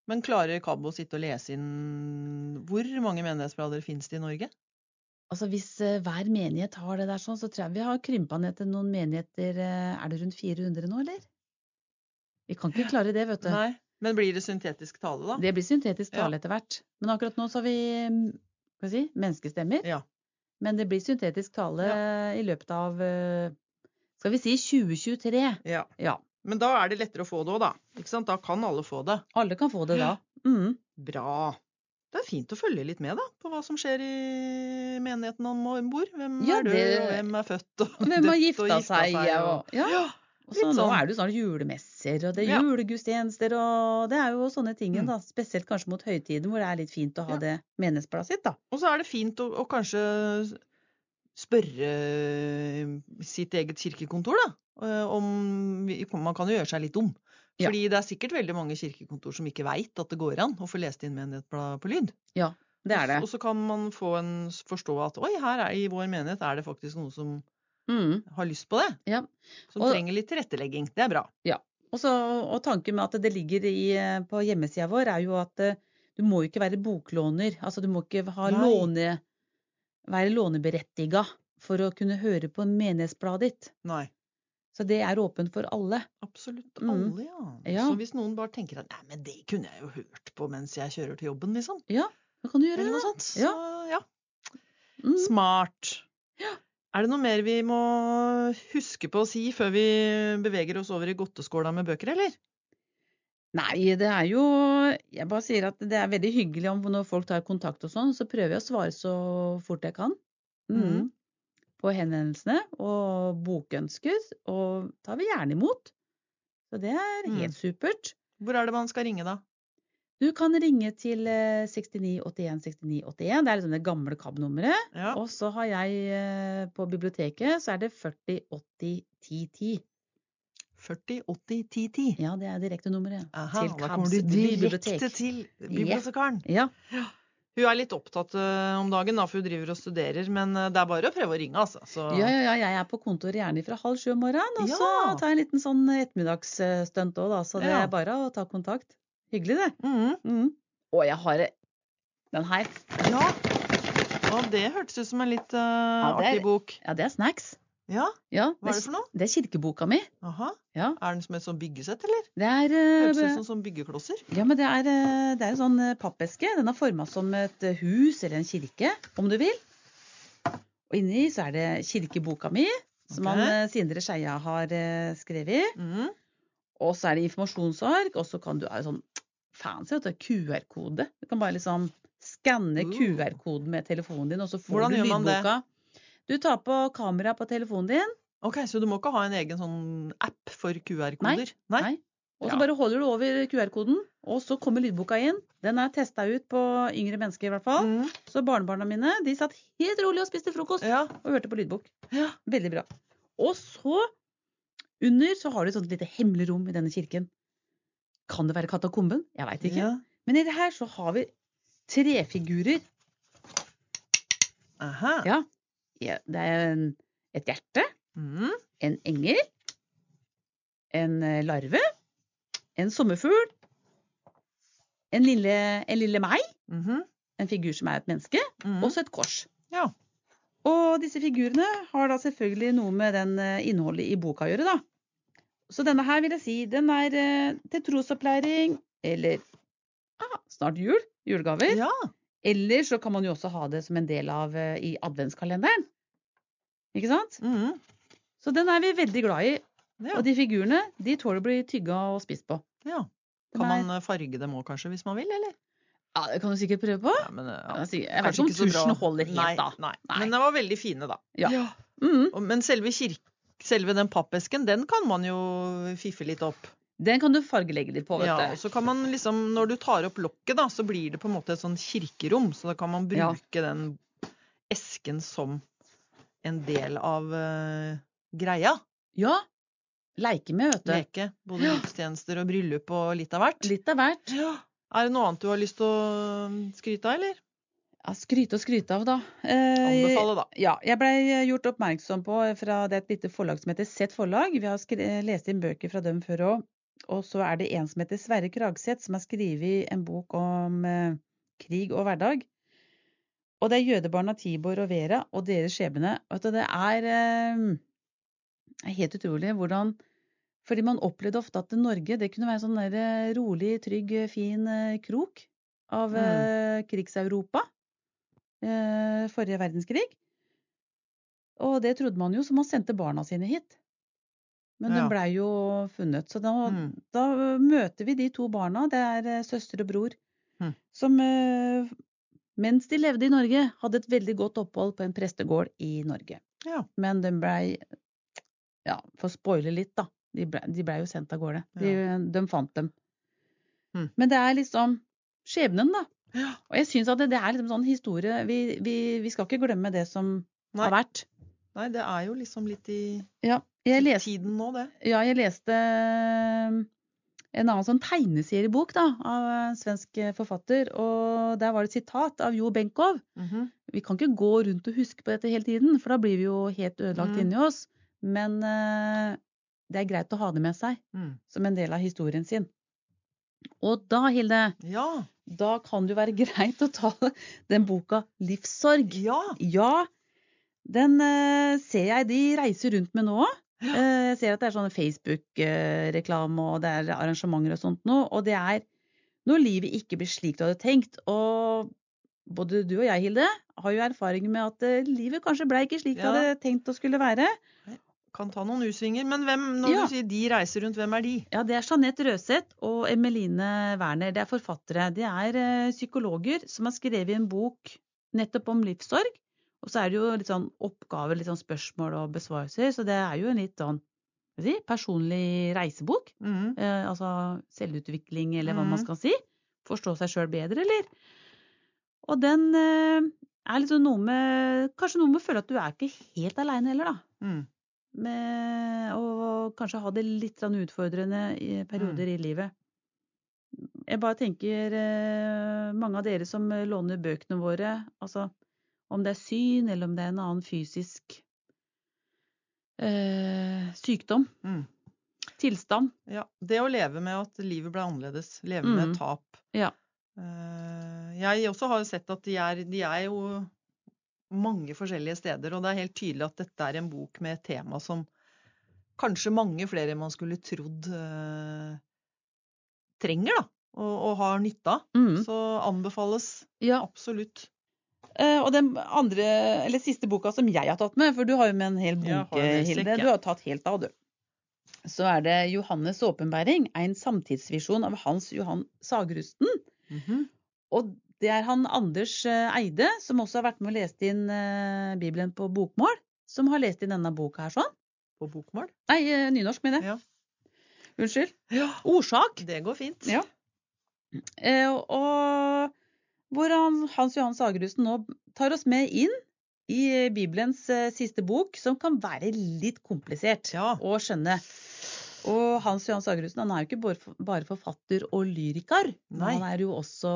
Men klarer KAB å sitte og lese inn Hvor mange menighetsblader finnes det i Norge? Altså Hvis eh, hver menighet har det der sånn, så tror jeg vi har krympa ned til noen menigheter eh, Er det rundt 400 nå, eller? Vi kan ikke klare det, vet du. Nei. Men blir det syntetisk tale, da? Det blir syntetisk Ja. tale etter hvert. Men akkurat nå så har vi hva si, menneskestemmer. Ja. men det blir syntetisk tale i løpet av eh, skal vi si 2023. Ja. Ja. Men da er det lettere å få det òg, da. Ikke sant? Da kan alle få det. Alle kan få det da. Mm. Bra. Det er fint å følge litt med da, på hva som skjer i menigheten om bor. Hvem Ja, er død, og hvem er født, og Hvem har døpt og gifta seg? og- Og, ja. Ja, Og så sånn. nå er det jo snart julemesser, og det er Ja. julegudstjenester, og det er jo sånne ting, Mm. da. Spesielt kanskje mot høytiden, hvor det er litt fint å ha Ja. det menighetsbladet sitt, da. Og så er det fint å, å kanskje spørre sitt eget kirkekontor, da. eh, Om Man kan jo gjøre seg litt. Ja. Fordi det er sikkert veldig mange kirkekontor som ikke veit at det går an å få lest inn menighetsblad på lyd. Ja, Det er det. Og så kan man få en forstå at oi, her er, i vår menighet er det faktisk noe som Mm. har lyst på det. Ja. Som Og- trenger litt tilrettelegging. Det er bra. Og, Også, og tanken med at det ligger i, eh, på hjemmesida vår, er jo at eh, du må jo ikke være boklåner. Altså du må ikke ha låne, være låneberettiga for å kunne høre på menighetsbladet ditt. Nei. Så det er åpent for alle. Absolutt Mm. alle, ja. Ja. Så hvis noen bare tenker at nei, men det kunne jeg jo hørt på mens jeg kjører til jobben, liksom. Da kan du gjøre Eller det. noe sånt. Ja. Så Ja. ja. Mm. Smart. Ja. Er det noe mer vi må huske på å si før vi beveger oss over i godteskåla med bøker, eller? Nei, det er jo Jeg bare sier at det er veldig hyggelig om når folk tar kontakt og sånn, så prøver jeg å svare så fort jeg kan. Mm. Mhm. På henvendelsene og bokønsker, og tar vi gjerne imot. Så det er Mm. helt supert. Hvor er det man skal ringe, da? Du kan ringe til eh, 69 81 69 81. Det er liksom det gamle KAB-nummeret. Ja. Og så har jeg eh, på biblioteket, så er det 40 80 10 10. 40 80 10 10. Ja, det er direktenummeret. Aha, til da kommer du direkte til bibliotekaren. Ja. Hun er litt opptatt eh, om dagen, da, for hun driver og studerer. Men eh, det er bare å prøve å ringe, altså. Så Ja, ja, ja, jeg er på kontoret gjerne fra halv sju om morgenen, og så Ja. tar jeg en liten sånn ettermiddagsstunt òg, da. Så det Ja. er bare å ta kontakt. Hyggelig, det. Mm. Mm. Og jeg har den her. Ja. Og det hørtes ut som en litt uh, ja, er- artig bok. Ja, det er snacks. Ja, Ja, hva er det for noe? Det er kirkeboka mi. Aha. Ja. Er den som et sånn byggesett, eller? Det er, uh, Hørtes ut som sånn byggeklosser. ja, men det er, uh, det er en sånn pappeske. Den er forma som et hus eller en kirke, om du vil. Og inni så er det kirkeboka mi, som okay. han Sindre Skeia har skrevet. Mhm. Og så er det informasjonsark, og så kan du ha sånn fancy QR-kode. Du kan bare liksom skanne Uh. QR-koden med telefonen din, og så får Hvordan du gjør man det? lydboka. Du tar på kamera på telefonen din. Ok, Så du må ikke ha en egen sånn app for QR-koder? Nei. Nei. Og så Ja. bare holder du over QR-koden, og så kommer lydboka inn. Den er testa ut på yngre mennesker i hvert fall. Mm. Så barnebarna mine de satt helt rolig og spiste frokost Ja. og hørte på lydbok. ja. Veldig bra. Og så under så har du et sånt lite hemmelig rom i denne kirken. Kan det være katakomben? Jeg veit ikke. Ja. Men i det her så har vi trefigurer. Aha. Ja. Ja, Det er en, et hjerte, mm. en engel, en eh, larve, en sommerfugl, en lille, en lille meg, Mhm. en figur som er et menneske, Mhm. og så et kors. Ja. Og disse figurene har da selvfølgelig noe med den eh, innholdet i boka å gjøre, da. Så denne her vil jeg si, den er eh, til trosopplæring, eller ah, snart jul, julegaver. ja. Eller så kan man jo også ha det som en del av eh, i adventskalenderen. Ikke sant? Mhm. Så den er vi veldig glad i. ja. Og de figurene, de tåler å bli tygga og spist på. ja. Kan man farge dem òg, kanskje, hvis man vil, eller? Ja, det kan du sikkert prøve på. Ja, men, ja. Jeg, vet ikke om så tusjen holder helt, nei, da. Nei. Nei. Men de var veldig fine, da. Ja. Mhm. Og- Men selve, selve den pappesken, den kan man jo fiffe litt opp. Den kan du fargelegge litt på, vet Ja, du. og så kan man liksom, Når du tar opp lokket, da, så blir det på en måte et sånn kirkerom. Så da kan man Ja. bruke den esken som en del av uh, greia. Ja. Leke med, vet du. Leke. Både Ja. gudstjenester og bryllup og litt av hvert. Litt av hvert. Ja. Er det noe annet du har lyst til å skryte av, eller? Ja, skryte og skryte av, da. Eh, Anbefale, da. Ja, jeg blei gjort oppmerksom på fra det er et lite forlag som heter Sett Forlag. Vi har skre- lest inn bøker fra dem før òg. Og så er det en som heter Sverre Kragseth, som har skrevet en bok om eh, krig og hverdag. Og det er jødebarna Tibor og Vera og deres skjebne. Det er eh, helt utrolig hvordan Fordi man opplevde ofte at Norge det kunne være en sånn eh, rolig, trygg, eh, fin eh, krok av Mm. krigseuropa. Forrige verdenskrig. Og det trodde man jo, så man sendte barna sine hit. Men Ja. den blei jo funnet. Så da, Mm. da møter vi de to barna, det er søster og bror, Mm. som mens de levde i Norge, hadde et veldig godt opphold på en prestegård i Norge. Ja. Men den blei Ja, for å spoile litt, da. De blei ble jo sendt av gårde. De, de fant dem. Mm. Men det er liksom skjebnen, da. Ja. Og jeg syns at det, det er liksom sånn historie vi, vi, vi skal ikke glemme det som Nei. har vært. Nei, det er jo liksom litt i Ja, jeg leste, tiden nå, det. ja, jeg leste eh, en annen sånn tegneseriebok da, av en svensk forfatter, og der var det et sitat av Jo Benkow. Mhm. Vi kan ikke gå rundt og huske på dette hele tiden, for da blir vi jo helt ødelagt Mm. inni oss. Men eh, det er greit å ha det med seg Mm. som en del av historien sin. Og da, Hilde, Ja. da kan det jo være greit å ta den boka Livssorg. Ja. Ja, den uh, ser jeg de reiser rundt med nå. Eh, jeg ser at det er sånne Facebook-reklame og det er arrangementer og sånt nå. Og det er når livet ikke blir slik du hadde tenkt. Og både du og jeg, Hilde, har jo erfaring med at eh, livet kanskje ble ikke slik du hadde tenkt å skulle være. Kan ta noen U-svinger. Men hvem, når Ja. du sier de reiser rundt, hvem er de? Ja, det er Jeanette Røseth og Emeline Werner. Det er forfattere. De er eh, psykologer som har skrevet en bok nettopp om livssorg. Og så er det jo litt sånn oppgaver, litt sånn spørsmål og besvarelser. Så det er jo en litt sånn si, personlig reisebok. Mm. Eh, altså selvutvikling, eller hva man Mhm. skal si. Forstå seg sjøl bedre, eller? Og den eh, er liksom noe med Kanskje noe med å føle at du er ikke helt aleine heller, da Mm. Med å kanskje ha det litt sånn utfordrende i perioder Mm. i livet. Jeg bare tenker eh, mange av dere som låner bøkene våre, altså om det er syn eller om det er en annen fysisk eh, sykdom, Mm. tilstand. Ja. Det å leve med at livet ble annerledes. Leve med Mm. tap. Ja. Eh, Jeg også har sett at de er, de er jo mange forskjellige steder, og det er helt tydelig at dette er en bok med et tema som kanskje mange flere enn man skulle trodd eh, trenger, da, og, og har nytte av. Mm. Så anbefales Ja. absolutt. Eh, og den andre, eller siste boka som jeg har tatt med, for du har jo med en hel bunke, Hilde. Du har tatt helt av, du. Så er det Johannes' åpenbæring, en samtidsvisjon av Hans Johan Sagrusten. Mhm. Og det er han Anders eh, Eide, som også har vært med og lest inn eh, Bibelen på bokmål, som har lest inn denne boka her sånn. På bokmål. Nei, eh, nynorsk, mener jeg. Ja. Unnskyld. ja. Ordsak. Det går fint. Ja. Og hvor Hans Johan Sagerhusen nå tar oss med inn i Bibelens siste bok, som kan være litt komplisert Ja. å skjønne. Og Hans Johan Sagerhusen han er jo ikke bare- forfatter og lyriker, Nei. han er jo også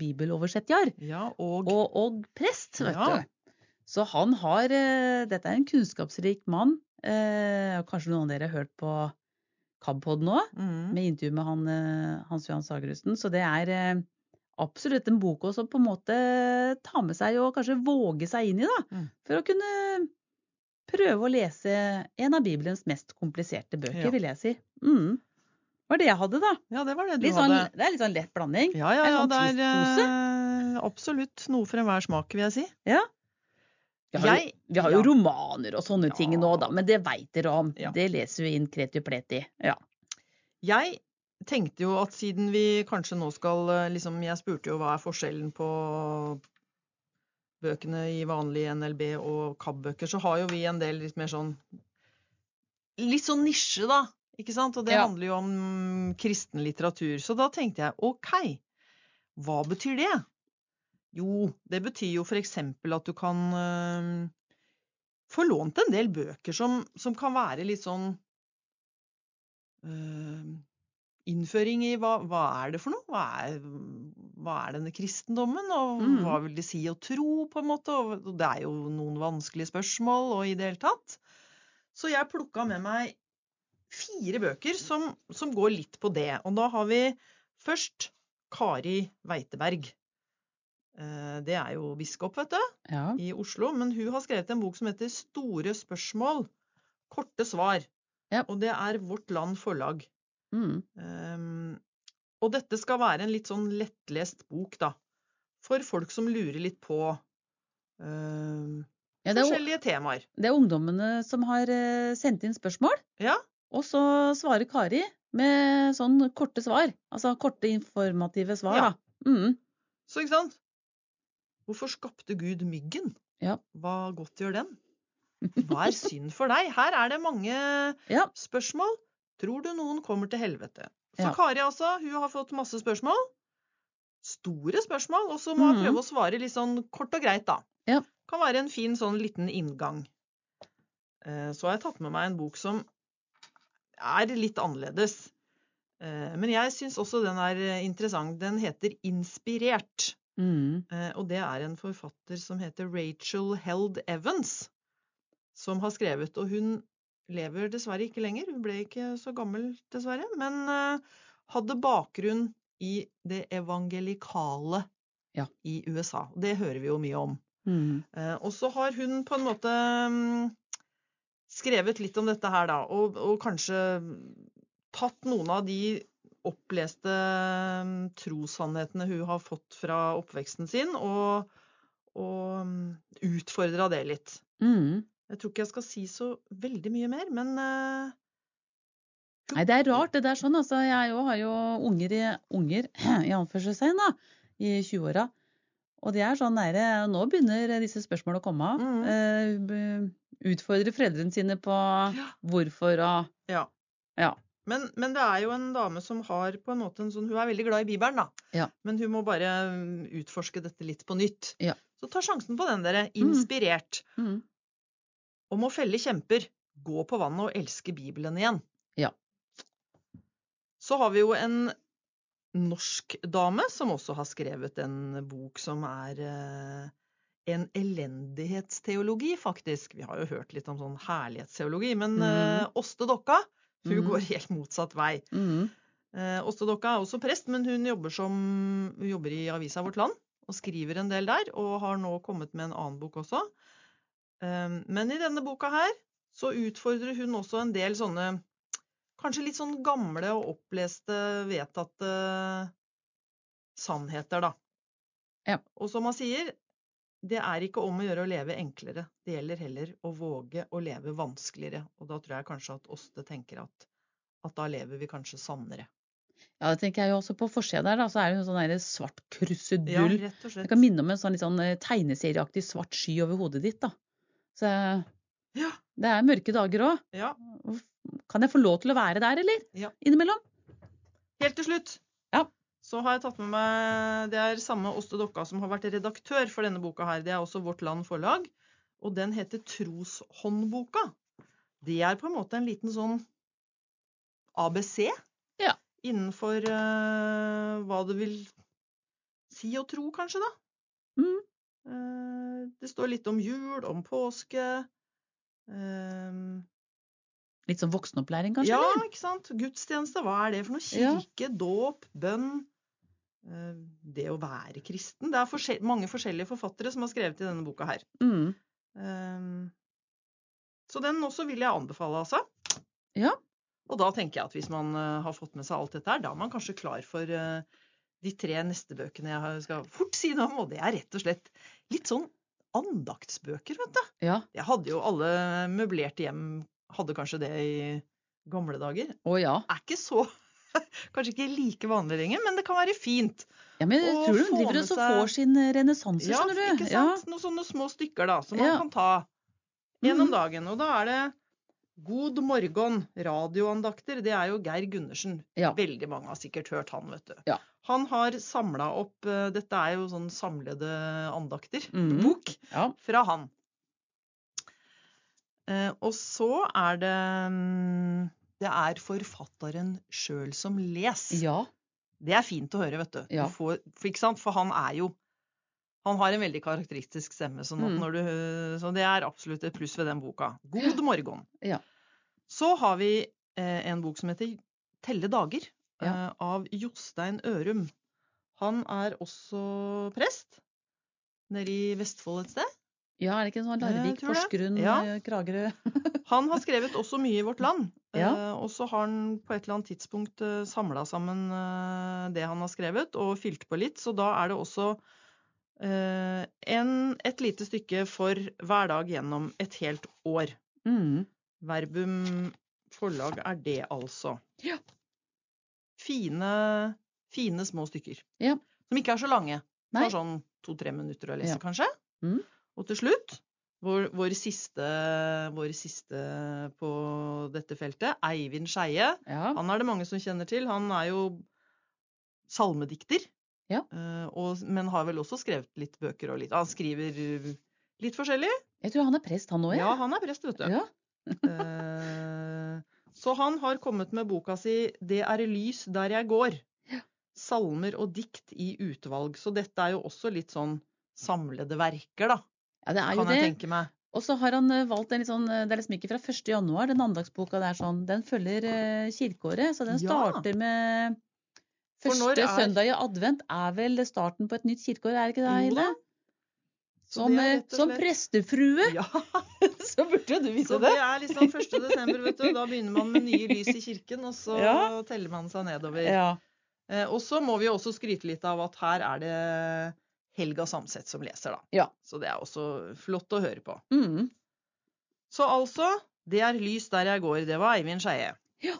bibeloversetter Ja, og, og, og prest, vet Ja. du. Så han har eh, Dette er en kunnskapsrik mann. Eh, kanskje noen av dere har hørt på KABpod nå? mm. med intervju med han, eh, Hans Johan Sagerhusen. Så det er eh, absolutt en bok også på en måte ta med seg og kanskje våge seg inn i, da. Mm. For å kunne prøve å lese en av Bibelens mest kompliserte bøker, Ja. vil jeg si. Mm. Det var det jeg hadde, da. ja, det var det du sånn, hadde. det er litt sånn lett blanding. Ja, ja, ja. sånn Det er eh, absolutt noe for enhver smak, vil jeg si. Ja. Vi har, Jeg- jo, vi har jo romaner og sånne ting Ja. nå, da, men det veit dere om. Ja. Det leser vi inn kreti og pleti. Ja. Jeg tenkte jo at siden vi kanskje nå skal eh, liksom Jeg spurte jo hva er forskjellen på bøkene i vanlige NLB og KAB-bøker, så har jo vi en del litt mer sånn Litt sånn nisje, da. Ikke sant? Og det Ja. handler jo om kristen litteratur. Så da tenkte jeg OK, hva betyr det? Jo, det betyr jo eksempel at du kan øh, få lånt en del bøker som, som kan være litt sånn eh, innføring i hva, hva er det for noe? Hva er, hva er denne kristendommen? Og Mm. hva vil det si å tro, på en måte? Og det er jo noen vanskelige spørsmål, og i det hele tatt. Så jeg plukka med meg fire bøker som, som går litt på det. Og da har vi først Kari Weiteberg. Eh, Det er jo biskop, vet du ja. i Oslo, men hun har skrevet en bok som heter Store spørsmål, korte svar. Ja. Og det er Vårt Land Forlag. Mm. Um, og dette skal være en litt sånn lettlest bok, da. For folk som lurer litt på uh, Ja, er, forskjellige temaer. det er ungdommene som har eh, sendt inn spørsmål, Ja, og så svarer Kari med sånn korte svar. Altså korte, informative svar, Ja. da. Mm. så ikke sant? Hvorfor skapte Gud myggen? Ja. Hva godt gjør den? Hva er synd for deg? Her er det mange Ja. spørsmål. Tror du noen kommer til helvete? Så Ja. Kari altså, hun har fått masse spørsmål. Store spørsmål. Og så må hun mm. prøve å svare litt sånn kort og greit, da. Ja. Kan være en fin sånn liten inngang. Eh, Så har jeg tatt med meg en bok som er litt annerledes. Eh, Men jeg syns også den er eh, interessant. Den heter Inspirert. Mm. Og det er en forfatter som heter Rachel Held Evans, som har skrevet. Og hun lever dessverre ikke lenger. Hun ble ikke så gammel, dessverre. Men eh, hadde bakgrunn i det evangelikale Ja. i USA. Det hører vi jo mye om. Mm. Eh, Og så har hun på en måte mm, skrevet litt om dette her, da, og, og kanskje tatt noen av de oppleste mm, trossannhetene hun har fått fra oppveksten sin, og, og mm, utfordra det litt. Mm. Jeg tror ikke jeg skal si så veldig mye mer, men uh, Nei, det er rart det der sånn. Altså, jeg òg har jo unger i, unger, i anførselstegn, da, i 20-åra. Og det er sånn nære Nå begynner disse spørsmålene å komme. Mm. Uh, utfordre foreldrene sine på hvorfor og ja. Ja. Men, men det er jo en dame som har på en måte en sånn Hun er veldig glad i Bibelen, da. Ja. Men hun må bare mm, utforske dette litt på nytt. Ja. Så ta sjansen på den, dere. Inspirert. mm. Om å felle kjemper. Gå på vannet og elske Bibelen igjen. Ja. Så har vi jo en norsk dame som også har skrevet en bok som er eh, en elendighetsteologi, faktisk. Vi har jo hørt litt om sånn herlighetsteologi, men mm. Åste Dokka hun mm. går helt motsatt vei. Mm. Eh, Åste Dokka er også prest, men hun jobber, som, hun jobber i avisa Vårt Land og skriver en del der, og har nå kommet med en annen bok også. Eh, men i denne boka her så utfordrer hun også en del sånne kanskje litt sånn gamle og oppleste, vedtatte sannheter, da. Ja. Og som han sier, det er ikke om å gjøre å leve enklere, det gjelder heller å våge å leve vanskeligere. Og da tror jeg kanskje at Åste tenker at, at da lever vi kanskje sannere. Ja, det tenker jeg jo også på forsida der, da, så er det jo sånn svart Ja, krusedull. rett og det slett. kan minne om en sånn litt sånn eh, tegneserieaktig svart sky over hodet ditt, da. Så Ja. det er mørke dager òg. Ja. Kan jeg få lov til å være der, eller? Ja. Innimellom? Helt til slutt Ja. så har jeg tatt med meg Det er samme Åste Dokka som har vært redaktør for denne boka her. Det er også Vårt Land Forlag. Og den heter Troshåndboka. Det er på en måte en liten sånn ABC Ja. innenfor uh, hva det vil si å tro, kanskje, da. Mm. Eh, det står litt om jul, om påske. eh, Litt sånn voksenopplæring, kanskje? ja, eller? ikke sant. Gudstjeneste, hva er det for noe? Ja. Kirke, dåp, bønn. eh, Det å være kristen. Det er forskjell mange forskjellige forfattere som har skrevet i denne boka her. Mm. Eh, Så den også vil jeg anbefale, altså. Ja. Og da tenker jeg at hvis man eh, har fått med seg alt dette her, da er man kanskje klar for de tre neste bøkene jeg skal fort si noe om, og det er rett og slett litt sånn andaktsbøker, vet du. Ja. Jeg hadde jo alle møblerte hjem hadde kanskje det i gamle dager. Å ja. Er ikke så Kanskje ikke like vanlig lenger, men det kan være fint. ja. Men jeg tror du få driver og så seg- får sin renessanse, Ja, skjønner du. Ja, ikke sant? Noen sånne små stykker da, som man Ja. kan ta gjennom Mhm. dagen. Og da er det God morgen, radioandakter. Det er jo Geir Gundersen. Ja. Veldig mange har sikkert hørt han, vet du. Ja. Han har samla opp eh, Dette er jo sånn samlede andakter. Mhm. Bok Ja. fra han. Eh, og så er det mm, Det er forfatteren sjøl som les. ja. Det er fint å høre, vet du. Ja. for, sant? for han er jo Han har en veldig karakteristisk stemme, sånn du, så det er absolutt et pluss ved den boka. God morgen. Ja. Så har vi eh, en bok som heter Telle dager, Ja. eh, av Jostein Ørum. Han er også prest nede i Vestfold et sted. ja, er det ikke sånn Larvik, tror det. Porsgrunn, Ja. eh, Kragerø Han har skrevet også mye i Vårt Land. Ja. Eh, og så har han på et eller annet tidspunkt eh, samla sammen eh, det han har skrevet, og fylt på litt. Så da er det også Eh, en, et lite stykke for hver dag gjennom et helt år. Mm. Verbum forlag er det, altså. Ja. Fine, fine små stykker. Ja. Som ikke er så lange. Tar sånn to-tre minutter å lese, Ja. kanskje. Mm. Og til slutt vår, vår, siste, vår siste på dette feltet, Eivind Skeie. Ja. Han er det mange som kjenner til. Han er jo salmedikter. Ja. eh, og, men har vel også skrevet litt bøker og litt Han skriver uh, litt forskjellig. Jeg tror han er prest, han òg, Ja, han er prest, vet du. Ja. Eh, så han har kommet med boka si 'Det er lys der jeg går'. Ja. Salmer og dikt i utvalg. Så dette er jo også litt sånn samlede verker, da. ja, det er jo Kan jeg det. tenke meg. Og så har han eh, valgt en litt sånn eh, Det er liksom ikke fra 1. januar, den andagsboka der sånn. Den følger eh, kirkeåret, så den starter med Første er- søndag i advent er vel starten på et nytt kirkeår, er det ikke det, Hilde? Som, eh, som prestefrue, Ja, så burde du så det. det det. er liksom 1. desember, vet du. Da begynner man med nye lys i kirken, og så Ja. teller man seg nedover. Ja. Eh, og så må vi også skryte litt av at her er det Helga Samset som leser, da. Ja. Så det er også flott å høre på. Mm. Så altså, det er lys der jeg går. Det var Eivind Skeie. Ja.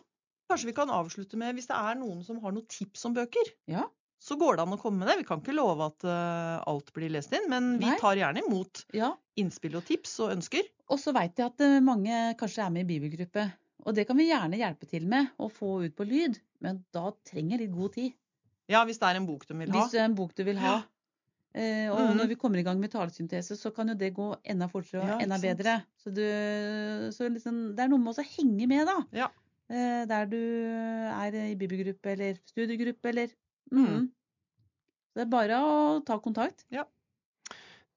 Kanskje vi kan avslutte med, hvis det er noen som har noen tips om bøker, Ja. så går det an å komme med det. Vi kan ikke love at uh, alt blir lest inn, men vi Nei. tar gjerne imot ja. innspill og tips og ønsker. Og så veit jeg at eh, mange kanskje er med i bibelgruppe. Og det kan vi gjerne hjelpe til med å få ut på lyd, men da trenger litt god tid. Ja, hvis det er en bok de vil ha. Hvis det er en bok du vil ha. Eh, og Mhm. når vi kommer i gang med talesyntese, så kan jo det gå enda fortere og Ja, enda bedre. Så, du, så liksom, det er noe med å henge med, da. Ja. Eh, der du er i bibelgruppe eller studiegruppe eller mm. Så det er bare å ta kontakt.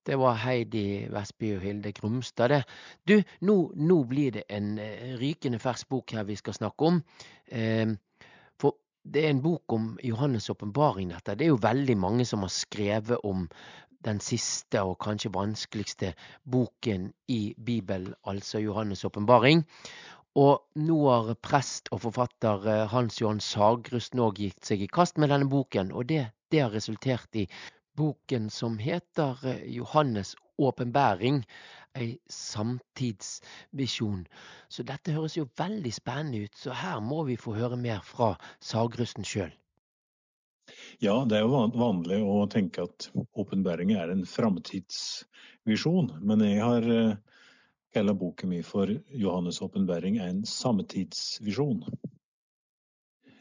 Det var Heidi Vestby og Hilde Grumstad, det. Du, nå, nå blir det en eh, rykende fersk bok her vi skal snakke om. Eh, for det er en bok om Johannes' åpenbaring, dette. Det er jo veldig mange som har skrevet om den siste og kanskje vanskeligste boken i Bibelen, altså Johannes' åpenbaring. Og nå har prest og forfatter eh, Hans Johan Sagrusten òg gitt seg i kast med denne boken, og det, det har resultert i boken som heter eh, Johannes' åpenbæring, ei samtidsvisjon. Så dette høres jo veldig spennende ut, så her må vi få høre mer fra Sagrusten sjøl. Ja, det er jo vanlig å tenke at åpenbæring er en framtidsvisjon, men jeg har eh, boken min for 'Johannes' åpenbaring er en samtidsvisjon'.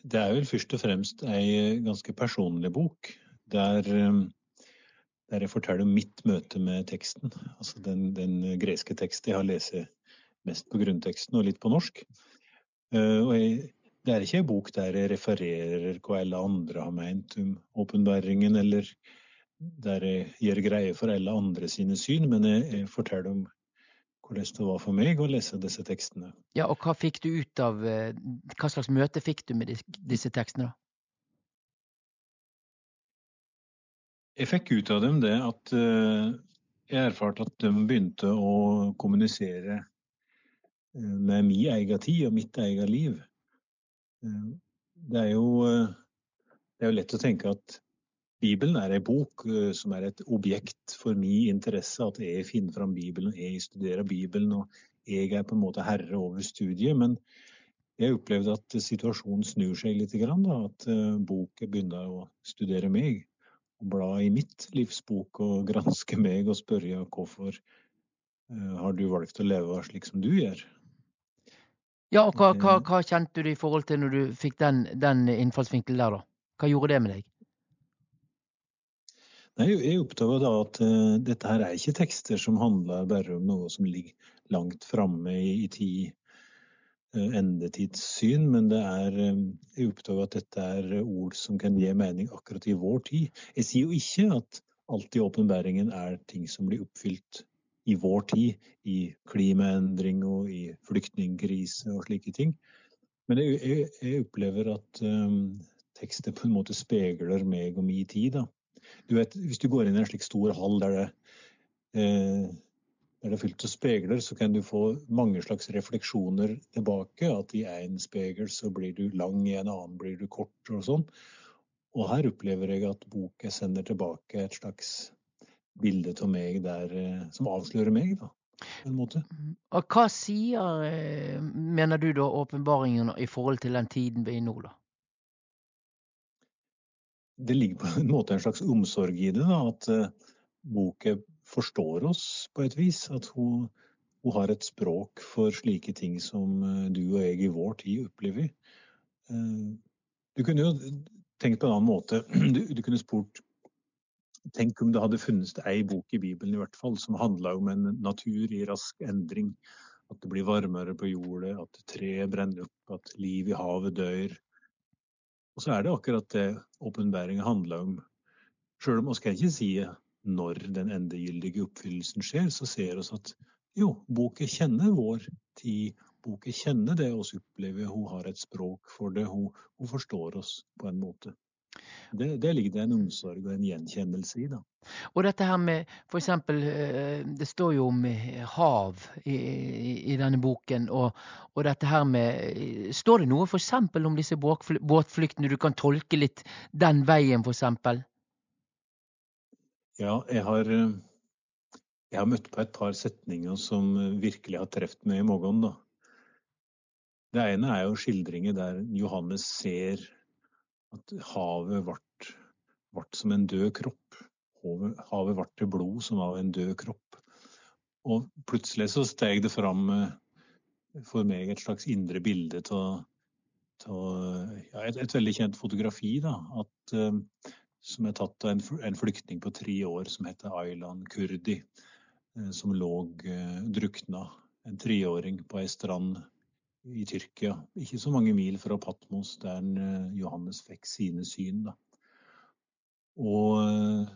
Det er vel først og fremst ei ganske personlig bok, der, eh, der jeg forteller om mitt møte med teksten. Altså den, den greske teksten jeg har lest mest på grunnteksten og litt på norsk. Eh, Og jeg, det er ikke en bok der jeg refererer hva alle andre har meint om åpenbaringen, eller der jeg gjør greie for alle andre sine syn, men jeg, jeg forteller om hvordan det var for meg å lese disse tekstene. Ja, og hva fikk du ut av eh, Hva slags møte fikk du med disse tekstene, da? Jeg fikk ut av dem det at eh, jeg erfarte at de begynte å kommunisere eh, med min egen tid og mitt eget liv. Det er jo, det er jo lett å tenke at Bibelen er ei bok eh, som er et objekt for min interesse, at jeg finner fram Bibelen, jeg studerer Bibelen, og jeg er på en måte herre over studiet. Men jeg opplevde at situasjonen snur seg litt, grann, da, at eh, boken begynner å studere meg og bla i mitt livsbok og granske meg og spørre hvorfor eh, har du valgt å leve slik som du gjør. Ja, og hva, hva, hva kjente du i forhold til når du fikk den, den innfallsvinkelen der, da? Hva gjorde det med deg? Jeg oppdaga da at uh, dette her er ikke tekster som handler bare om noe som ligger langt framme i, i tid, uh, endetidssyn, men det er eh, Jeg oppdaga at dette er ord som kan gi mening akkurat i vår tid. Jeg sier jo ikke at alt i åpenbæringen er ting som blir oppfylt i vår tid, i klimaendring og i flyktningkrise og slike ting. Men jeg, jeg, jeg opplever at um, tekster på en måte speiler meg og min tid. da. Du vet, Hvis du går inn i en slik stor hall der det, eh, der det er fylt av speiler, så kan du få mange slags refleksjoner tilbake. At i én spegel så blir du lang, i en annen blir du kort og sånn. Og her opplever jeg at boka sender tilbake et slags bilde av meg der eh, som avslører meg, da, på en måte. Og hva sier, eh, mener du da, åpenbaringen i forhold til den tiden vi er i nå, da? Det ligger på en måte en slags omsorg i det, da, at uh, boka forstår oss på et vis. At hun, hun, har et språk for slike ting som uh, du og jeg i vår tid opplever. Uh, du kunne jo tenkt på en annen måte. Du, du kunne spurt Tenk om det hadde funnes ei bok i Bibelen i hvert fall, som handla om en natur i rask endring. At det blir varmere på jordet, at treet brenner opp, at liv i havet dør. Og så er det akkurat det åpenbæringa handler om. Sjøl om vi skal ikke si når den endegyldige oppfyllelsen skjer, så ser vi at jo, boka kjenner vår tid. Boka kjenner det oss opplever. Hun har et språk for det. Hun, hun forstår oss på en måte. Det, det, ligger det en omsorg og en gjenkjennelse i. da. Og dette her med f.eks. Eh, det står jo om eh, hav i, i denne boken. Og, og, dette her med Står det noe f.eks. om disse båtflyktene? Du kan tolke litt den veien, f.eks.? Ja, jeg har, eh, jeg har møtt på et par setninger som virkelig har truffet meg i magen. Det ene er jo skildringer der Johannes ser at havet ble som en død kropp. Havet ble til blod som av en død kropp. Og plutselig så steg det fram eh, for meg et slags indre bilde av ja, et, et, veldig kjent fotografi. da, at, uh, Som er tatt av en, en, flyktning på tre år som heter Aylan Kurdi. Uh, som lå drukna, en treåring, på ei strand i Tyrkia. Ikke så mange mil fra Patmos, der eh, Johannes fikk sine syn. Da. Og eh,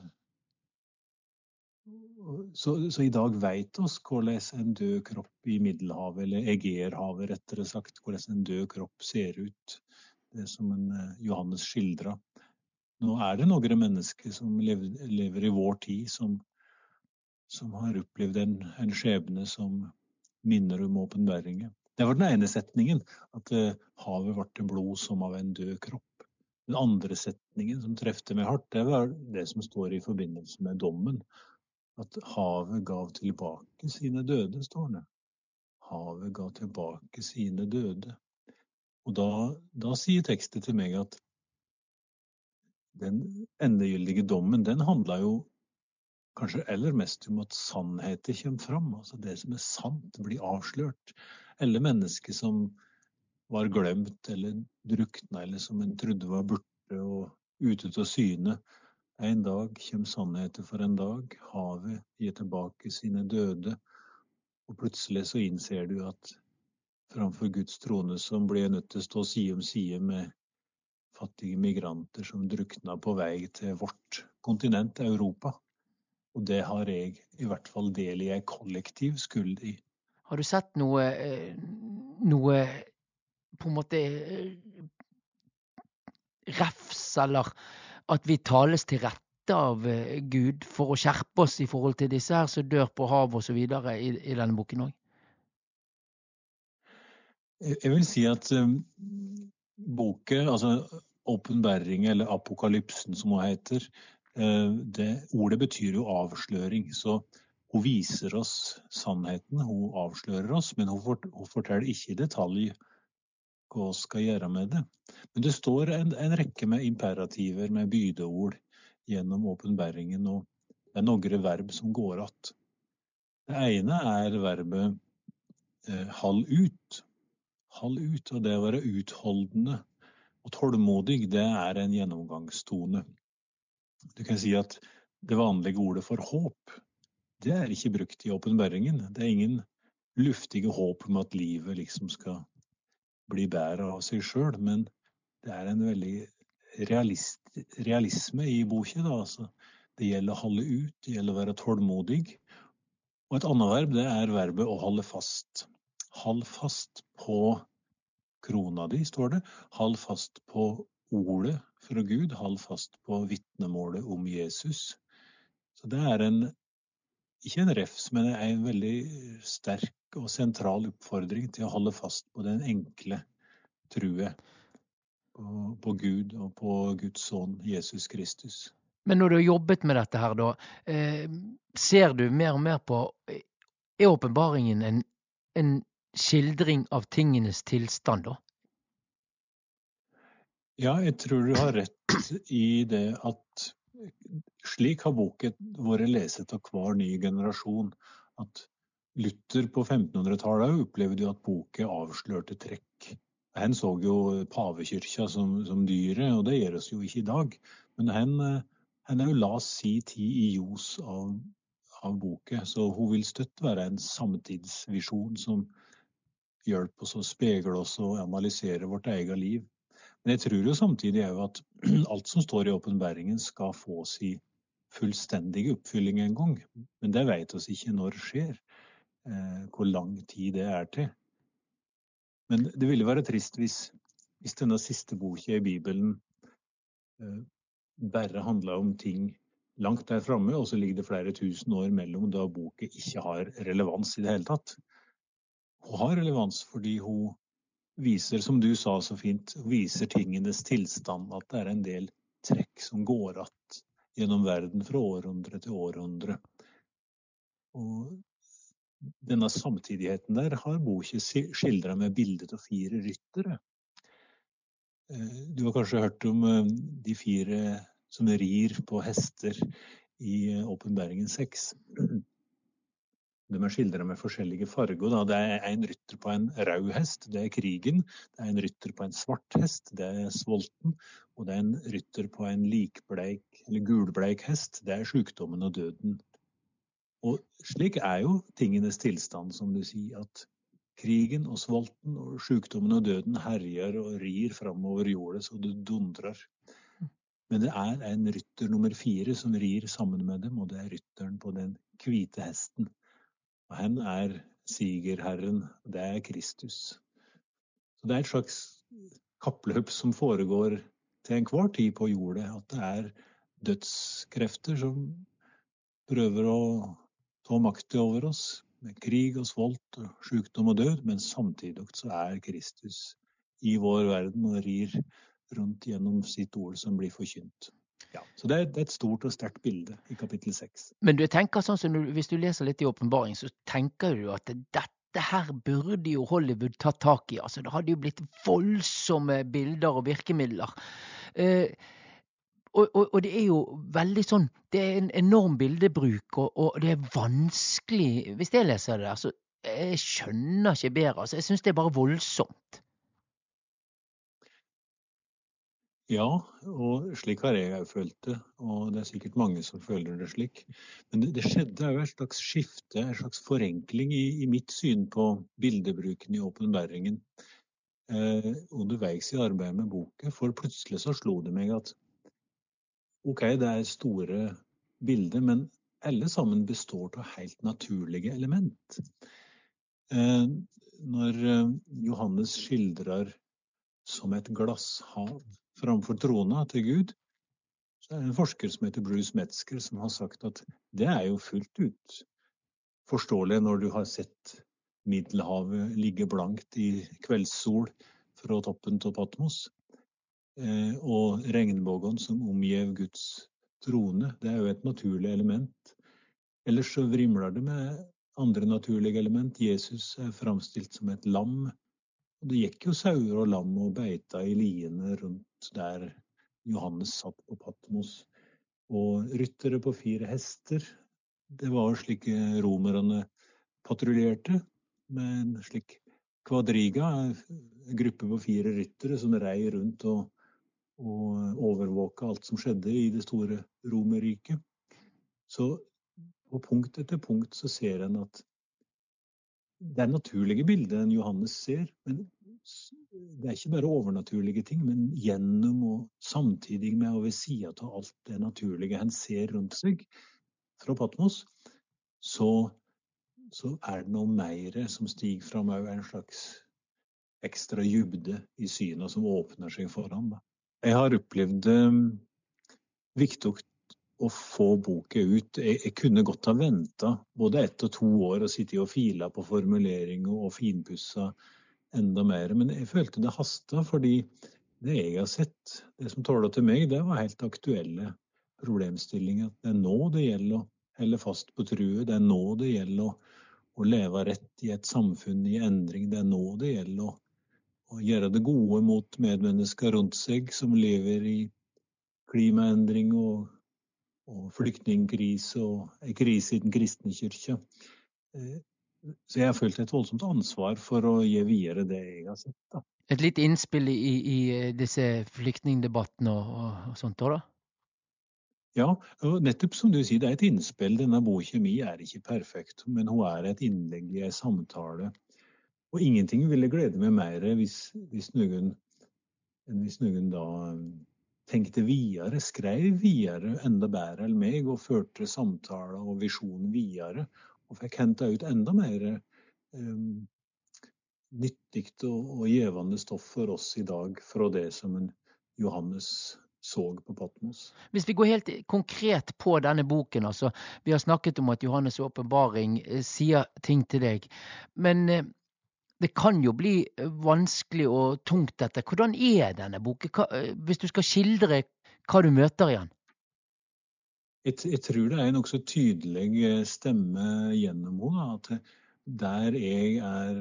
så, så, i dag veit oss hvordan en død kropp i Middelhavet, eller Egerhavet rettere sagt, hvordan en død kropp ser ut. Det som en eh, Johannes skildra. Nå er det noen mennesker som lever, lever i vår tid, som, som har opplevd en, en skjebne som minner om åpenbaringen. Det var den ene setningen, at uh, havet ble til blod som av en død kropp. Den andre setningen som trefte meg hardt, det var det som står i forbindelse med dommen. At havet gav tilbake sine døde, står det. Havet ga tilbake sine døde. Og da, da sier tekstet til meg at den endegyldige dommen, den handla jo kanskje aller mest om at sannheten kommer fram. Altså det som er sant, blir avslørt. Eller mennesker som var glemt eller drukna, eller som en trodde var borte og ute av syne. En dag kommer sannheten for en dag. Havet gir tilbake sine døde. Og plutselig så innser du at framfor Guds trone blir jeg nødt til å stå side om side med fattige migranter som drukna på vei til vårt kontinent, Europa. Og det har jeg i hvert fall del i ei kollektiv skyld i. Har du sett noe, eh, noe på en måte eh, refs, eller at vi tales til rette av eh, Gud for å skjerpe oss i forhold til disse her som dør på havet osv. I, i denne boken òg? Jeg vil si at um, boken, altså åpenbaring eller apokalypsen som hun heter, det ordet betyr jo avsløring. Så hun viser oss sannheten, hun avslører oss, men hun, forteller ikke i detalj hva vi skal gjøre med det. Men det står en, en rekke med imperativer, med bydeord, gjennom åpenbæringen, og det er noen verb som går att. Det ene er verbet eh, hall ut. Hall ut, og det å være utholdende og tålmodig, det er en gjennomgangstone. Du kan si at det vanlige ordet for håp, det er ikke brukt i åpenbaringen. Det er ingen luftige håp om at livet liksom skal bli bedre av seg sjøl, men det er en veldig realist, realisme i boka. Altså. Det gjelder å holde ut, det gjelder å være tålmodig. Og et annet verb det er verbet å holde fast. Hold fast på krona di, står det. Hold fast på ordet fra Gud. Hold fast på vitnemålet om Jesus. Så det er en ikke en refs, men en veldig sterk og sentral oppfordring til å holde fast på den enkle true på, på Gud og på Guds sønn Jesus Kristus. Men når du har jobbet med dette her, da, eh, ser du mer og mer på Er åpenbaringen en, en skildring av tingenes tilstand, da? Ja, jeg tror du har rett i det at slik har boken vært leset av hver ny generasjon. At Luther på 1500-tallet opplevde jo at boken avslørte trekk. Han så jo pavekyrkja som, som dyret, og det gjør oss jo ikke i dag. Men han, han er jo la si tid i ljos av, av boken, så hun vil støtt være en samtidsvisjon som hjelper oss å spegle oss og analysere vårt eget liv. Men jeg tror jo samtidig òg at alt som står i åpenbæringen skal få si fullstendige oppfylling en gang. Men det vet oss ikke når det skjer, eh, hvor lang tid det er til. Men det ville være trist hvis, hvis denne siste boka i Bibelen eh, bare handla om ting langt der framme, og så ligger det flere tusen år mellom da boka ikke har relevans i det hele tatt. Hun har relevans fordi hun viser, som du sa så fint, viser tingenes tilstand. At det er en del trekk som går att gjennom verden fra århundre til århundre. Og denne samtidigheten der har boka skildra med bildet av fire ryttere. Eh, du har kanskje hørt om eh, de fire som rir på hester i eh, Åpenbæringen 6. De er skildra med forskjellige farger. Det er en rytter på en rød hest, det er krigen. Det er en rytter på en svart hest, det er svolten. Og det er en rytter på en likbleik, eller gulbleik hest, det er sykdommen og døden. Og slik er jo tingenes tilstand, som du sier, at krigen og svolten og sykdommen og døden herjer og rir framover jorda så det dundrer. Men det er en rytter nummer fire som rir sammen med dem, og det er rytteren på den hvite hesten. Og han er sigerherren. Det er Kristus. Så Det er et slags kappløp som foregår til enhver tid på jordet. At det er dødskrefter som prøver å ta makt over oss. Med krig og svolt, og sykdom og død. Men samtidig så er Kristus i vår verden og rir rundt gjennom sitt ord som blir forkynt. Ja, så det er, et stort og sterkt bilde i kapittel seks. Men du tenker sånn som hvis du leser litt i åpenbaring, så tenker du at dette her burde jo Hollywood tatt tak i. Altså, det hadde jo blitt voldsomme bilder og virkemidler. Eh, og, og, og, det er jo veldig sånn Det er en enorm bildebruk, og, og det er vanskelig Hvis jeg leser det der, så jeg skjønner ikke bedre. Altså, jeg syns det er bare voldsomt. Ja, og slik har jeg òg følt det. Og det er sikkert mange som føler det slik. Men det, det skjedde òg et slags skifte, en slags forenkling i, i mitt syn på bildebruken i åpenbæringen eh, underveis i arbeidet med boka. For plutselig så slo det meg at OK, det er store bilder, men alle sammen består av helt naturlige element. Eh, når eh, Johannes skildrer som et glasshav framfor trona til Gud, så er det en forsker som heter Bruce Metzger, som har sagt at det er jo fullt ut forståelig når du har sett Middelhavet ligge blankt i kveldssol fra toppen av Patmos. Eh, og regnbuen som omgir Guds trone, det er jo et naturlig element. Ellers så vrimler det med andre naturlige element. Jesus er framstilt som et lam. Og det gikk jo sauer og lam og beita i liene rundt der Johannes satt på Patmos. Og ryttere på fire hester. Det var slik romerne patruljerte, med en slik kvadriga, en gruppe på fire ryttere som rei rundt og, og overvåka alt som skjedde i det store Romerriket. Så på punkt etter punkt så ser en at det er naturlige bilder en Johannes ser, men det er ikke bare overnaturlige ting, men gjennom og samtidig med og ved sida av alt det naturlige en ser rundt seg fra Patmos, så, så er det noe mer som stiger fram òg, en slags ekstra dybde i syna som åpner seg foran. ham. Jeg har opplevd det um, viktig å få boka ut. Jeg, jeg, kunne godt ha venta både ett og to år og sittet og fila på formuleringer og finpussa enda mer. Men jeg følte det hasta, fordi det jeg har sett, det som tåla til meg, det var helt aktuelle problemstillinger. Det er nå det gjelder å helle fast på truet. Det er nå det gjelder å, å leve rett i et samfunn i endring. Det er nå det gjelder å, å gjøre det gode mot medmennesker rundt seg som lever i klimaendring og, og flyktningkrise og en krise i den kristne kirka. Eh, så jeg har følt et voldsomt ansvar for å gi videre det jeg har sett. Da. Et litt innspill i, i disse flyktningdebattene og, og sånt da? Ja, nettopp som du sier, det er et innspill. Denne Bo kjemi er ikke perfekt, men hun er et innlegg i en samtale. Og ingenting ville glede meg mer hvis, hvis noen, hvis noen da tenkte videre, skrev videre enda bedre enn meg og førte samtaler og visjonen videre og fikk henta ut enda mer um, nyttig og, og gjevende stoff for oss i dag fra det som en Johannes så på Patmos. Hvis vi går helt konkret på denne boken, altså. Vi har snakket om at Johannes' åpenbaring eh, sier ting til deg. Men eh, det kan jo bli vanskelig og tungt dette. Hvordan er denne boken? Eh, hvis du skal skildre hva du møter i den? Jeg, jeg, tror det er en nokså tydelig eh, stemme gjennom henne. At der jeg er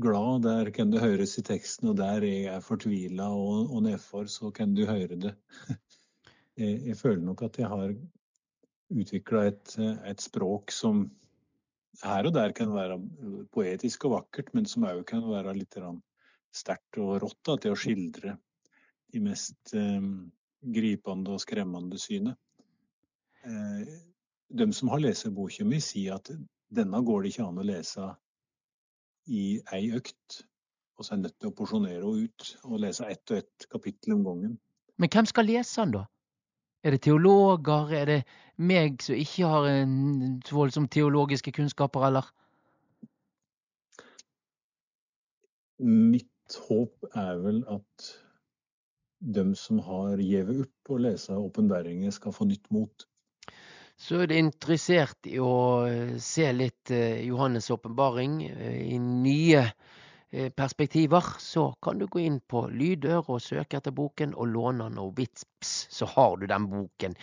glad, der kan det høres i teksten, og der jeg er fortvila og, og nedfor, så kan du høre det. Jeg, jeg føler nok at jeg har utvikla et, et, språk som her og der kan være poetisk og vakkert, men som òg kan være litt sterkt og rått da, til å skildre de mest um, gripende og skremmende synet. Eh, de som har lest boka mi, sier at denne går det ikke an å lese i ei økt. Og så er en nødt til å porsjonere henne ut og lese ett og ett kapittel om gangen. Men hvem skal lese den, da? Er det teologer? Er det meg som ikke har en voldsomt teologiske kunnskaper, eller? Mitt håp er vel at de som har gitt opp å lese åpenbæringer, skal få nytt mot så er du interessert i å eh, se litt eh, Johannes' åpenbaring eh, i nye perspektiver, så kan du gå inn på Lydør og søke etter boken og låne den, og vips, så har du den boken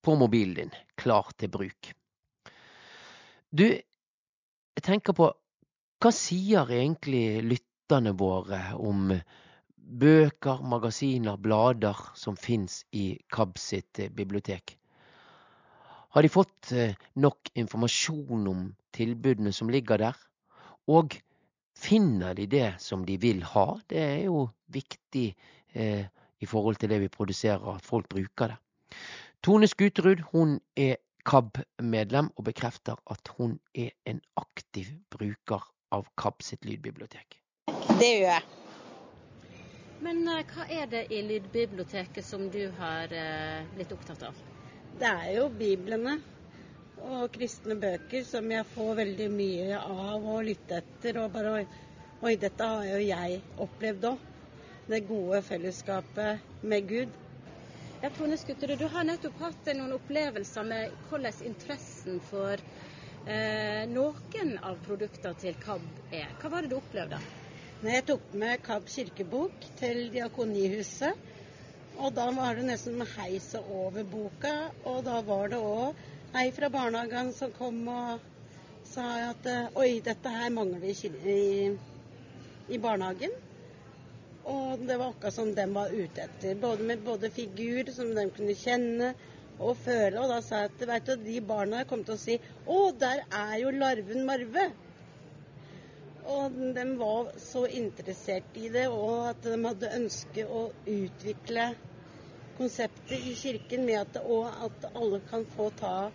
på mobilen din, klar til bruk. Du, jeg tenker på hva sier egentlig lytterne våre om bøker, magasiner, blader som fins i KAB sitt bibliotek? Har de fått eh, nok informasjon om tilbudene som ligger der? Og finner de det som de vil ha? Det er jo viktig eh, i forhold til det vi produserer, at folk bruker det. Tone Skuterud hun er KAB-medlem og bekrefter at hun er en aktiv bruker av KAB sitt lydbibliotek. Det gjør jeg. Men uh, hva er det i lydbiblioteket som du har blitt opptatt av? Det er jo biblene og kristne bøker som jeg får veldig mye av å lytte etter. Og bare Oi, dette har jo jeg opplevd òg. Det gode fellesskapet med Gud. Ja, Tone Skutterud, du har nettopp hatt noen opplevelser med hvordan interessen for eh, noen av produktene til KAB er. Hva var det du opplevde? Når Jeg tok med KAB kirkebok til Diakonihuset og da var det nesten med heise over boka. Og da var det òg ei fra barnehagen som kom og sa at oi, dette her mangler vi i, i barnehagen. Og det var akkurat som de var ute etter. Både med både figur som de kunne kjenne og føle. Og da sa jeg at du, de barna kom til å si Å, der er jo larven Marve. Og de var så interessert i det, og at de hadde ønske å utvikle konseptet i kirken med at, og at alle kan få ta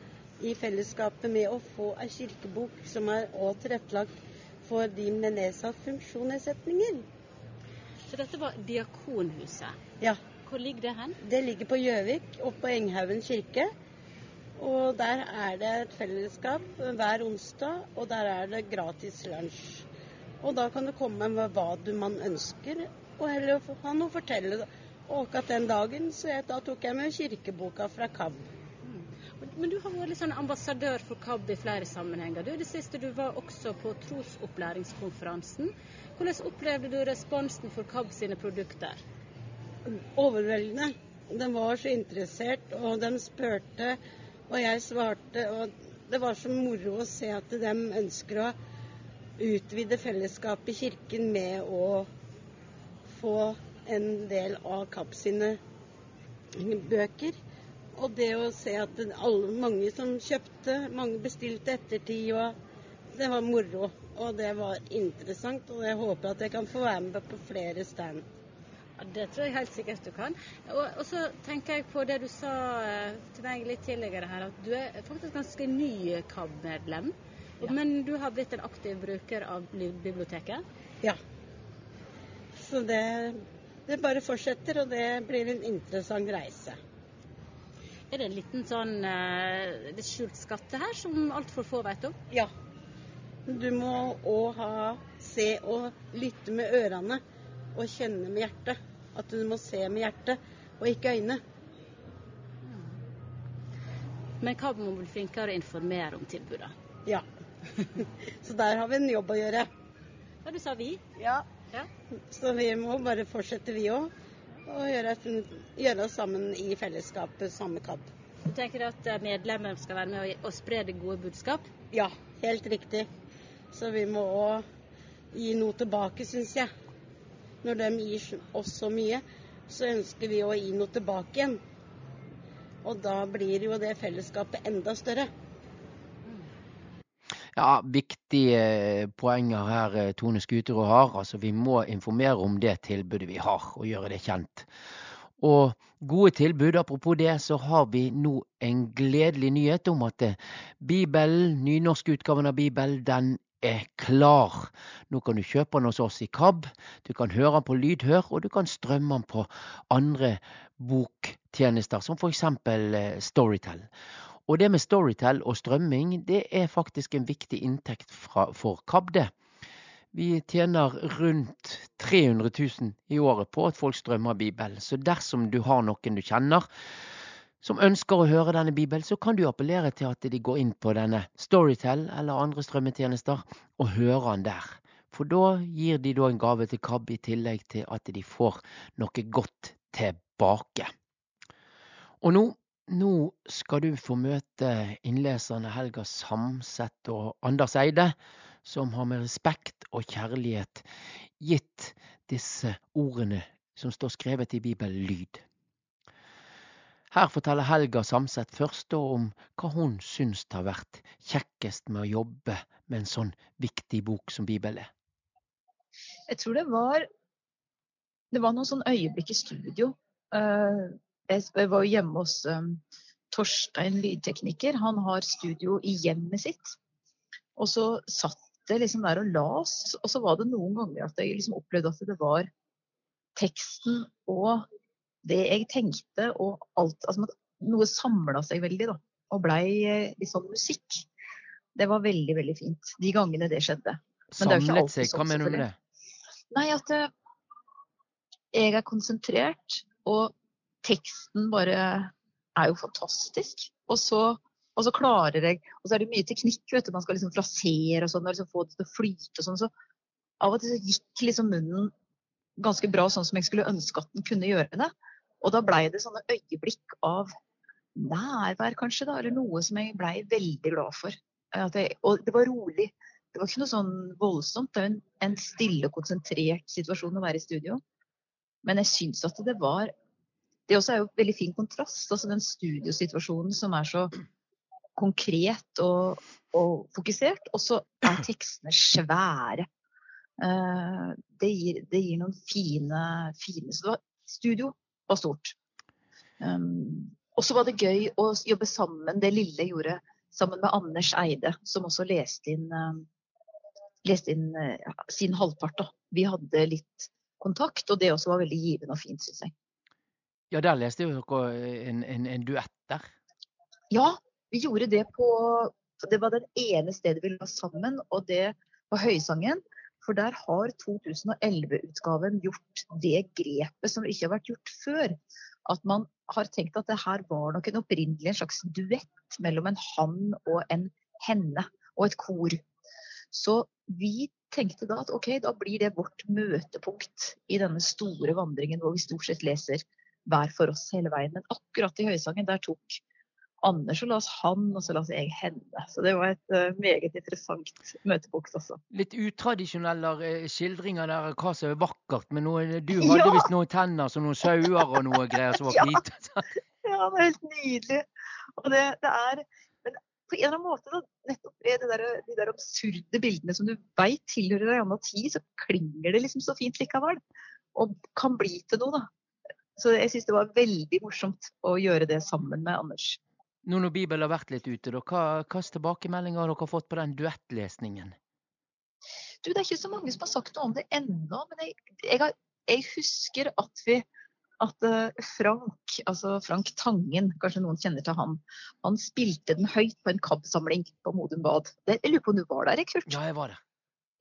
i fellesskapet med å få ei kirkebok som er også tilrettelagt for de med nedsatt funksjonsnedsetninger. Så dette var Diakonhuset? Ja. Hvor ligger det hen? Det ligger på Gjøvik, oppe på Enghaugen kirke. Og der er det et fellesskap hver onsdag, og der er det gratis lunsj. Og da kan du komme med hva du man ønsker, og heller ha noe å fortelle. Og akkurat den dagen så jeg, da tok jeg med kirkeboka fra KAB. Mm. Men du har vært sånn ambassadør for KAB i flere sammenhenger. Du, det siste du var også på trosopplæringskonferansen. Hvordan opplevde du responsen for KAB sine produkter? Overveldende. de var så interessert, og de spurte, og jeg svarte. Og det var så moro å se at de ønsker å utvide fellesskapet i kirken med å få en del av Kapp sine bøker. Og det å se at alle, mange som kjøpte, mange bestilte ettertid, og det var moro. Og det var interessant, og jeg håper at jeg kan få være med på flere stand. Det tror jeg helt sikkert du kan. Og, og, så tenker jeg på det du sa eh, til meg litt tidligere her, at du er faktisk ganske ny KAB-medlem. Ja. Men du har blitt en aktiv bruker av biblioteket? Ja. Så det, det bare fortsetter, og det blir en interessant reise. Er det en liten sånn uh, skjult skatte her som altfor få vet om? Ja. Du må òg ha se og lytte med ørene og kjenne med hjertet. At du må se med hjertet, og ikke øyne. Men hva må bli flinkere å informere om tilbudet? Ja. Så der har vi en jobb å gjøre. Ja, du sa vi? Ja. ja. Så vi må bare fortsette, vi òg. Og gjøre, gjøre, oss sammen i fellesskapet, samme KAB. Du tenker at eh, medlemmer skal være med å spre det gode budskap? Ja, helt riktig. Så vi må òg gi noe tilbake, syns jeg. Når de gir oss så mye, så ønsker vi å gi noe tilbake igjen. Og da blir jo det fellesskapet enda større. Ja, viktige poenger her eh, Tone Skuterud har. Altså, vi må informere om det tilbudet vi har, og gjøre det kjent. Og gode tilbud. Apropos det, så har vi nå en gledelig nyhet om at eh, Bibelen, nynorskutgaven av Bibelen, den er klar. Nå kan du kjøpe den hos oss i KAB, du kan høre den på lydhør, og du kan strømme den på andre boktjenester, som f.eks. Eh, Storytel. Og det med Storytel og strømming, det er faktisk en viktig inntekt fra, for Kabde. Vi tjener rundt 300 000 i året på at folk strømmer Bibelen. Så dersom du har noen du kjenner som ønsker å høre denne Bibelen, så kan du appellere til at de går inn på denne Storytel eller andre strømmetjenester og hører den der. For da gir de da en gave til KAB i tillegg til at de får noe godt tilbake. Og nå, nå skal du få møte innleserne Helga Samset og Anders Eide, som har med respekt og kjærlighet gitt disse ordene som står skrevet i Bibelen, lyd. Her forteller Helga Samset først om hva hun syns har vært kjekkest med å jobbe med en sånn viktig bok som Bibelen er. Jeg tror det var det var noen sånn øyeblikk i studio. Eh, jeg var jo hjemme hos eh, Torstein lydtekniker. Han har studio i hjemmet sitt. Og så satt jeg liksom der og las, og så var det noen ganger at jeg liksom opplevde at det var teksten og det jeg tenkte og alt altså, Noe samla seg veldig, da. Og blei eh, litt sånn musikk. Det var veldig, veldig fint. De gangene det skjedde. Samlet seg, hva sånn, mener du med det? Nei, at uh, jeg er konsentrert, og teksten bare er jo fantastisk. Og så, og så, klarer jeg Og så er det mye teknikk, vet du. Man skal liksom frasere og sånn, og liksom få det til å flyte og sånn. Så av og til så gikk liksom munnen ganske bra sånn som jeg skulle ønske at den kunne gjøre det. Og da blei det sånne øyeblikk av nærvær, kanskje, da, eller noe som jeg blei veldig glad for. Jeg, og det var rolig. Det var ikke noe sånn voldsomt. Det er en, en stille, konsentrert situasjon å være i studio. Men jeg syns at det var Det også er jo veldig fin kontrast. altså Den studiosituasjonen som er så konkret og, og fokusert, og så er tekstene svære. Uh, det, gir, det, gir, noen fine, fine Så var studio var stort. Um, og så var det gøy å jobbe sammen, det lille gjorde sammen med Anders Eide, som også leste inn, uh, leste inn uh, sin halvpart. Da. Vi hadde litt kontakt, og det også var veldig givende og fint, syns jeg. Ja, der leste dere en, en, en duett der. Ja, vi gjorde det på Det var det ene stedet vi la sammen, og det var Høysangen. For der har 2011-utgaven gjort det grepet som ikke har vært gjort før. At man har tenkt at det her var nok en opprinnelig en slags duett mellom en han og en henne, og et kor. Så vi tenkte da at ok, da blir det vårt møtepunkt i denne store vandringen hvor vi stort sett leser hver for oss hele veien. Men akkurat i Høysangen, der tok Anders og las han, og så las jeg henne. Så det var et uh, meget interessant møtepunkt også. Litt utradisjonelle uh, skildringer der av hva som er vakkert, men noe, du hadde ja! visst noen tenner som noen sauer og noe greier som var hvite. ja, det er helt nydelig. Og det, det er Men på en eller annen måte, da, nettopp ved der, de der absurde bildene som du veit tilhører ei annen tid, så klinger det liksom så fint likevel. Og kan bli til noe, da. Så jeg syns det var veldig morsomt å gjøre det sammen med Anders. Nå når Bibelen har vært litt ute, da, hva hvilke tilbakemeldinger har dere fått på den duettlesningen? Du, Det er ikke så mange som har sagt noe om det ennå, men jeg, jeg, har, jeg husker at vi at uh, Frank, altså Frank Tangen, kanskje noen kjenner til han, han spilte den høyt på en KAB-samling på Modum Bad. Jeg lurer på om du var der, Kurt? Ja, jeg var der.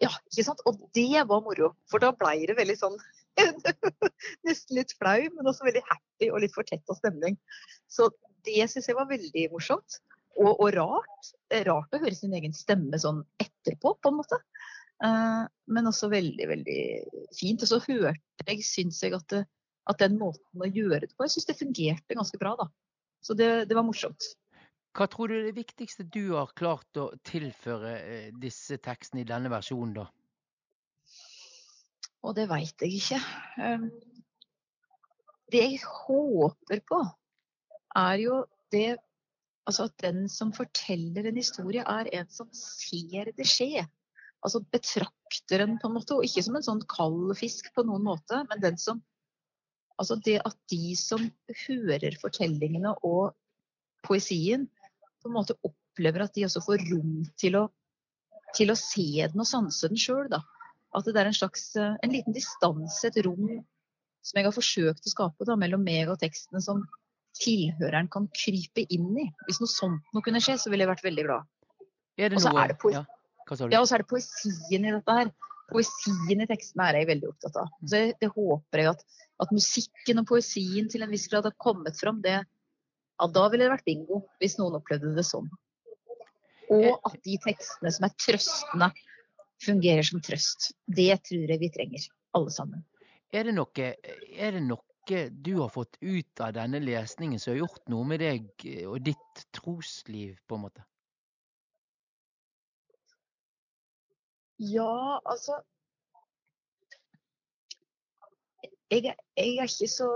Ja, ikke sant? Og det var moro. For da blei det veldig sånn Nesten litt flau, men også veldig happy og litt fortetta stemning. Så det syns jeg var veldig morsomt. Og, og, rart. Rart å høre sin egen stemme sånn etterpå, på en måte. Uh, men også veldig, veldig fint. Og så hørte jeg, syns jeg, at, det, at, den måten å gjøre det på, jeg syns det fungerte ganske bra, da. Så det, det, var morsomt. Hva tror du er det viktigste du har klart å tilføre eh, disse tekstene i denne versjonen, da? Og det veit jeg ikke. Um, det jeg håper på, er jo det Altså at den som forteller en historie, er en som ser det skje. Altså betrakter en på en måte, og ikke som en sånn kald fisk på noen måte, men den som Altså det at de som hører fortellingene og poesien, på en måte opplever at de også får rom til å, til å se den og sanse den sjøl, da. At det er en slags en liten distanse, et rom som jeg har forsøkt å skape da, mellom meg og tekstene, som tilhøreren kan krype inn i. Hvis noe sånt noe kunne skje, så ville jeg vært veldig glad. Er det noe... Er ja. ja, og så er det poesien i dette her. Poesien i tekstene er jeg veldig opptatt av. Så det, det håper jeg at, at, musikken og poesien til en viss grad har kommet fram. Det, ja, da ville det vært bingo, hvis noen opplevde det sånn. Og eh, at de tekstene som er trøstende, fungerer som trøst. Det tror jeg vi trenger, alle sammen. Er det noe, er det noe du har fått ut av denne lesningen som har gjort noe med deg og ditt trosliv, på en måte? Ja, altså jeg, jeg, er ikke så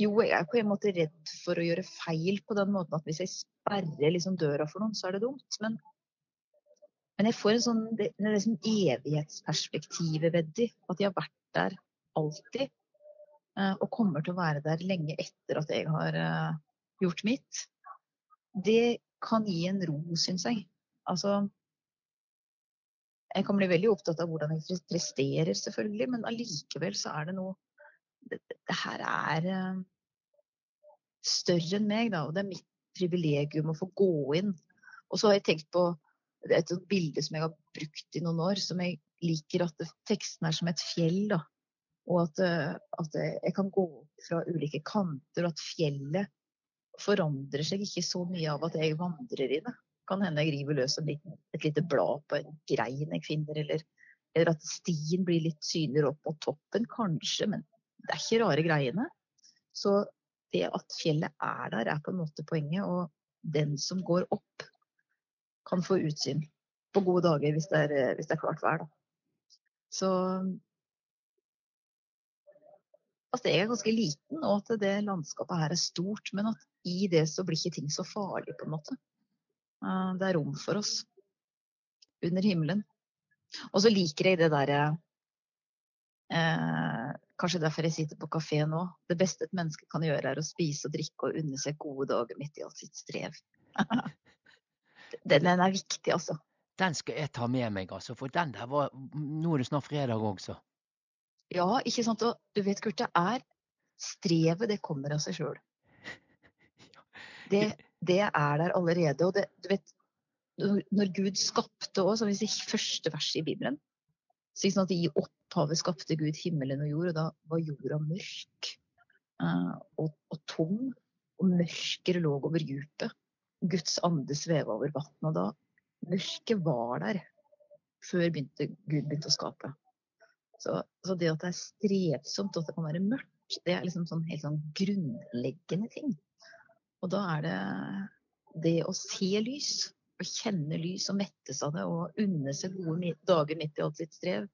Jo, jeg er på en måte redd for å gjøre feil på den måten at hvis jeg sperrer liksom døra for noen, så er det dumt. Men, men jeg får en sånn, det, det liksom evighetsperspektivet ved de, at de har vært der alltid. Eh, og kommer til å være der lenge etter at jeg har eh, gjort mitt, det kan gi en ro, syns jeg. Altså Jeg kan bli veldig opptatt av hvordan jeg presterer, selvfølgelig, men allikevel så er det noe Det, det her er uh, større enn meg, da, og det er mitt privilegium å få gå inn. Og så har jeg tenkt på det er et bilde som jeg har brukt i noen år, som jeg liker at teksten er som et fjell. da, og at, eh, at, jeg kan gå fra ulike kanter, og at fjellet forandrer seg ikke så mye av at jeg vandrer i det. Kan hende jeg river løs liten, et lite blad på en grein jeg finner, eller, eller at stien blir litt synligere opp mot toppen, kanskje, men det er ikke rare greiene. Så det at fjellet er der, er på en måte poenget. Og den som går opp, kan få utsyn på gode dager hvis det er, hvis det er klart vær. Da. Så at jeg er ganske liten, og at det landskapet her er stort. Men at i det så blir ikke ting så farlig, på en måte. Eh, det er rom for oss under himmelen. Og så liker jeg det derre eh, Kanskje derfor jeg sitter på kafé nå. Det beste et menneske kan gjøre, er å spise og drikke og unne seg gode dager midt i alt sitt strev. den, den, er viktig, altså. Den skal jeg ta med meg, altså. For den der var Nå er det snart fredag også. Ja, ikke sant. Og du vet, Kurt, det er Strevet, det kommer av seg sjøl. Det, det, er der allerede. Og det, du vet, når Gud skapte òg, som vi sier første verset i Bibelen så sånn I opphavet skapte Gud himmelen og jord, og da var jorda mørk uh, og, og, tom. Og mørket lå over dypet. Guds ande sveve over vannet. Og da mørket var der før begynte, Gud begynte å skape. Så, så, det at det er strevsomt, og at det kan være mørkt, Det er liksom sånn helt sånn grunnleggende ting. Og da er det det å se lys, å kjenne lys og mettes av det og unne seg gode dager midt i alt sitt strev.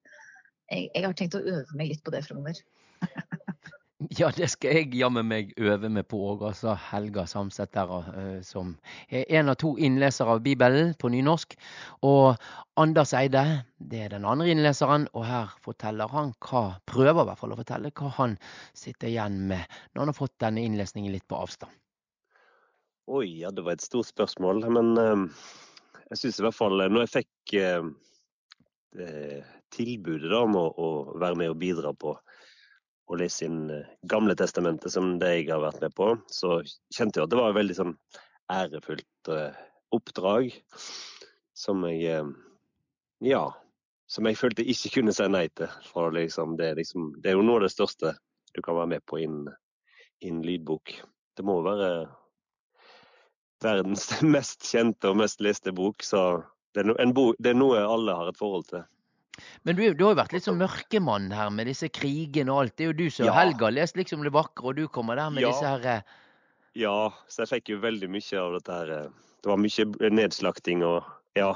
Jeg, jeg har tenkt å øve meg litt på det fremover. Ja, det skal jeg jammen meg øve meg på òg, altså. Helga Samset der, uh, som er en av to innlesere av Bibelen på nynorsk. Og Anders Eide, det er den andre innleseren, og her forteller han hva, prøver i hvert fall å fortelle hva han sitter igjen med når han har fått denne innlesningen litt på avstand. Oi, ja, det var et stort spørsmål. Men uh, jeg syns i hvert fall når jeg fikk tilbudet da, om å, å være med og bidra på å lese inn eh, Gamle testamentet, som det jeg har vært med på, så kjente jeg at det var et veldig sånn ærefullt eh, oppdrag som jeg eh, Ja. Som jeg følte ikke kunne si nei til. For liksom, det, liksom, det, er jo noe av det største du kan være med på innen, inn lydbok. Det må være verdens mest kjente og mest leste bok, så det er, no, bo, det er noe alle har et forhold til. Men du, du, har jo vært litt sånn mørkemann her med disse krigene og alt. Det er jo du som ja. Helga har lest liksom det vakre, og du kommer der med ja. disse her eh, Ja, så jeg fikk jo veldig mye av dette her. Eh, det var mye nedslakting og ja,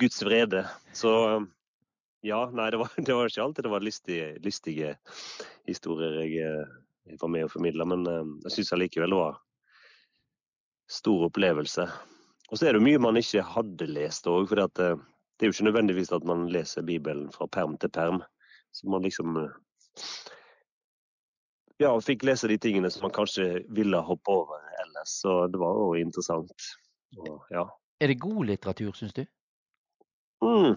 Guds vrede. Så ja, nei, det var, det var ikke alltid det var lystige, lystige historier jeg, eh, jeg, var med og formidla, men jeg syns allikevel det var stor opplevelse. Og så er det mye man ikke hadde lest òg, fordi at det er jo ikke nødvendigvis at man leser Bibelen fra perm til perm. Så man liksom eh, ja, fikk lese de tingene som man kanskje ville hoppe over ellers. Så det var jo interessant. Og, ja. Er det god litteratur, syns du? Mm.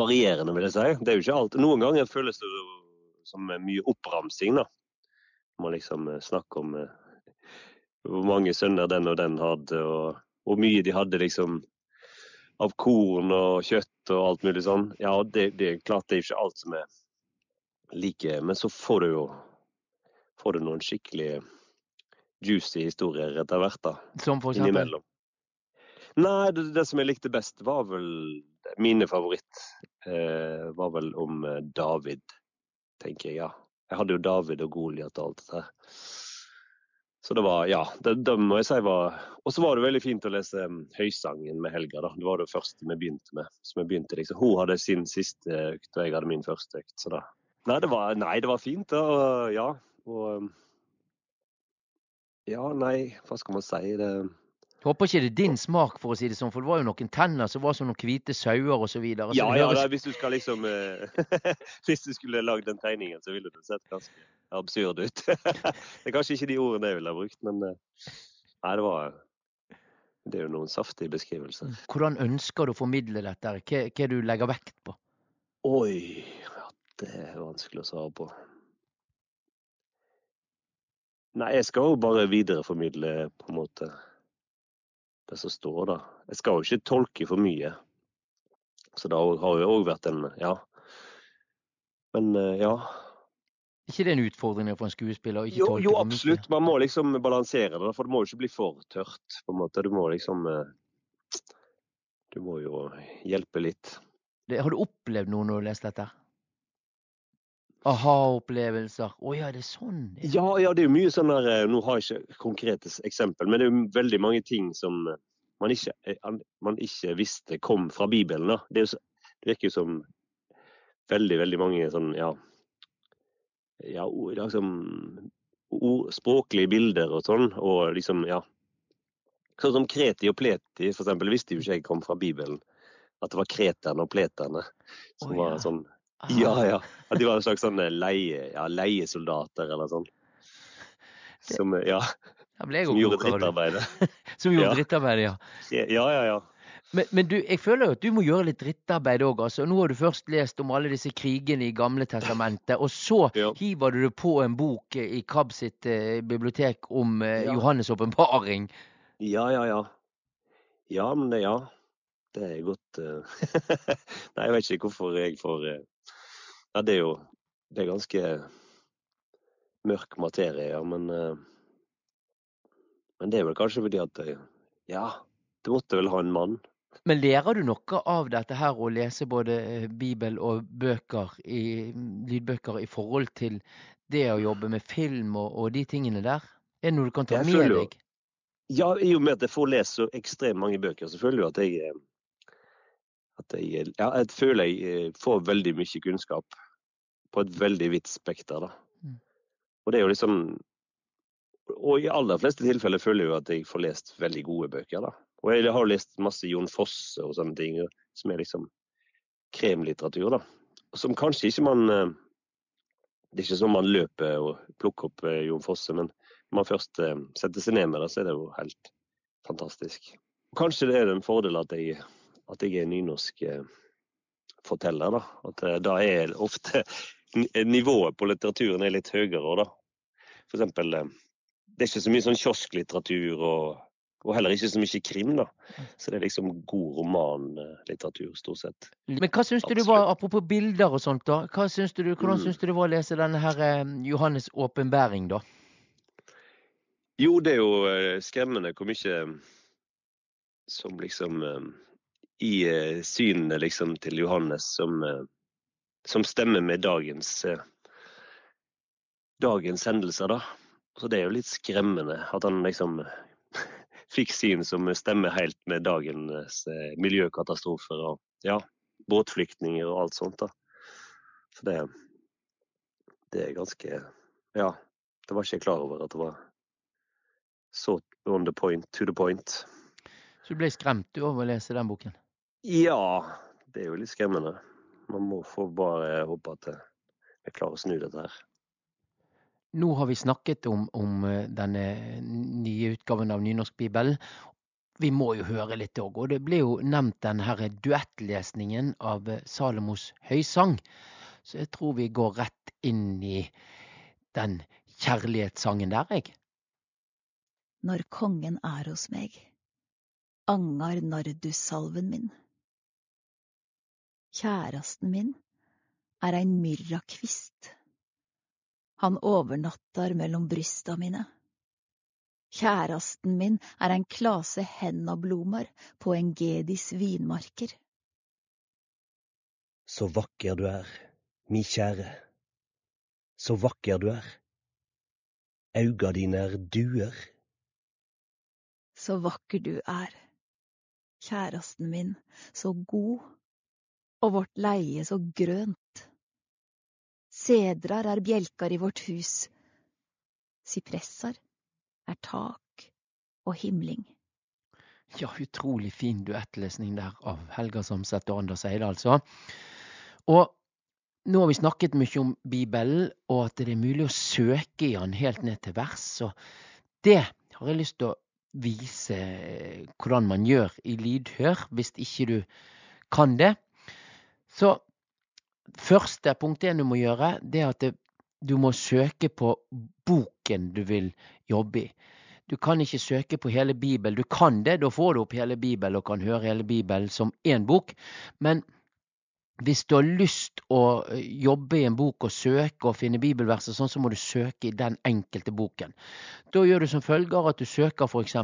Varierende, vil jeg si. Det er jo ikke alt. Noen ganger føles det som mye oppramsing, da. Man liksom eh, snakker om eh, hvor mange sønner den og den hadde, og hvor mye de hadde liksom av korn og kjøtt og alt mulig sånn. Ja, det, det er klart det er ikke alt som er like, men så får du jo får du noen skikkelig juicy historier etter hvert. da. Som for eksempel? Innimellom. Nei, det, det, som jeg likte best, var vel Mine favoritt eh, var vel om eh, David, tenker jeg. ja. Jeg hadde jo David og Goliat og alt dette her. Så det var, ja, det, det må jeg si var Og så var det veldig fint å lese um, Høysangen med Helga. da. Det var det første vi begynte med. Så vi begynte liksom, Hun hadde sin siste økt, og jeg hadde min første økt. Så da Nei, det var, nei, det var fint. Da, og, ja. Og um, Ja, nei, hva skal man si? det håper ikke det er din smak, for å si det sånn, for det var jo noen tenner som var som noen hvite sauer osv. Ja, ja, høres... hvis du skal liksom eh, Hvis du skulle lagd den tegningen, så ville det sett ganske absurd ut. det er kanskje ikke de ordene jeg ville ha brukt, men eh, nei, det var Det er jo noen saftige beskrivelser. Mm. Hvordan ønsker du å formidle dette? Hva, hva du legger vekt på? Oi, ja, det er vanskelig å svare på. Nei, jeg skal jo bare videreformidle, på en måte det som står der. Jeg skal jo ikke tolke for mye. Så det har jo òg vært en Ja. Men ja. ja. ikke det en utfordring for en skuespiller? jo, jo, absolutt. Man må liksom balansere det, for det må jo ikke bli for tørt. på en måte. Du må liksom eh, Du må jo hjelpe litt. Det, har du opplevd noe når du har lest dette? Aha-opplevelser. Å ja, det er sånn? Ja. ja, ja, det er jo mye sånn der eh, Nå har jeg ikke konkrete eksempel, men det er jo veldig mange ting som eh, man ikke, eh, man ikke visste kom fra Bibelen. Da. Det, jo, det virker jo som veldig, veldig mange sånn, ja, ja liksom, språklige bilder og sånn. Og liksom, ja. Sånn som kreti og pleti, for eksempel, visste jo ikke jeg kom fra Bibelen. At det var kreterne og pleterne som oh, ja. var sånn ja, ja. At de var en slags sånn eh, leie, ja, leiesoldater eller sånn. Som, ja, som gjorde drittarbeidet. som gjorde ja. drittarbeidet, ja. Ja, ja, ja. Men, men, du, jeg føler jo at du må gjøre litt drittarbeid òg. Altså. Nå har du først lest om alle disse krigene i Gamle testamentet, og så ja. hiver du det på en bok i KAB sitt eh, bibliotek om eh, ja. Johannes' åpenbaring. Ja, ja, ja. Ja, men det, ja. Det er godt uh... Nei, jeg vet ikke hvorfor jeg får uh ja, det er jo det er ganske mørk materie, ja. Men, eh, men det er vel kanskje fordi at Ja, det måtte vel ha en mann. Men lærer du noe av dette her å lese både eh, bibel og bøker i, lydbøker i forhold til det å jobbe med film og, og de tingene der? Er det noe du kan ta med deg? Ja, i og med at jeg får lest så ekstremt mange bøker, så føler jeg at jeg eh, at jeg, ja, jeg føler jeg eh, får veldig mye kunnskap på et veldig vidt spekter. Da. Mm. Og det er jo liksom Og i aller fleste tilfeller føler jeg jo at jeg får lest veldig gode bøker. Da. Og jeg har lest masse Jon Fosse og sånne ting, som er liksom kremlitteratur. da. Som kanskje ikke man eh, Det er ikke sånn man løper og plukker opp eh, Jon Fosse, men når man først eh, setter seg ned med det, så er det jo helt fantastisk. Kanskje det er en fordel at jeg, at jeg er nynorsk forteller, da. At da er ofte nivået på litteraturen er litt høyere, da. For eksempel, eh, det er ikke så mye sånn kiosklitteratur og, og heller ikke så mye krim, da. Så det er liksom god romanlitteratur, stort sett. Men hva syns du det var, apropos bilder og sånt, da? Hva syns du, hvordan Mm. syns du det var å lese denne her eh, Johannes' åpenbæring, da? Jo, det er jo eh, skremmende hvor mye som liksom eh, I eh, synene liksom til Johannes som, eh, som stemmer med dagens eh, dagens hendelser, da. Så det er jo litt skremmende at han liksom fikk syn som stemmer helt med dagens eh, miljøkatastrofer og ja, båtflyktninger og alt sånt, da. Så det, det er ganske Ja, det var ikke jeg klar over at det var så on the point, to the point. Så du ble skremt du av å lese den boken? Ja, det er jo litt skremmende. Man må få bare håpe at jeg klarer å snu dette her. Nå har vi snakket om, om eh, denne nye utgaven av Nynorskbibelen. Vi må jo høre litt òg, og det ble jo nevnt den her duettlesningen av eh, Salomos høysang. Så jeg tror vi går rett inn i den kjærlighetssangen der, jeg. Når kongen er hos meg, angar nardussalven min. Kjærasten min er ein myrrakvist. Han overnattar mellom brysta mine. Kjærasten min er ein klase hennablomar på en gedis vinmarker. Så vakker du er, mi kjære. Så vakker du er. Auga dine er duer. Så vakker du er, kjærasten min, så god, og vårt leie så grønt. Sedrar er bjelkar i vårt hus, sipressar er tak og himling. Ja, utrolig fin duettlesning der av Helga Samset og Anders Eide, altså. Og nå har vi snakket mye om Bibelen, og at det er mulig å søke i den helt ned til vers. Og det har jeg lyst til å vise hvordan man gjør i lydhør, hvis ikke du kan det. Så første punkt én du må gjøre, det er at du må søke på boken du vil jobbe i. Du kan ikke søke på hele Bibelen. Du kan det, da får du opp hele Bibelen og kan høre hele Bibelen som én bok. Men hvis du har lyst å eh, jobbe i en bok og søke og finne bibelverser, sånn, så må du søke i den enkelte boken. Da gjør du som følger at du søker f.eks.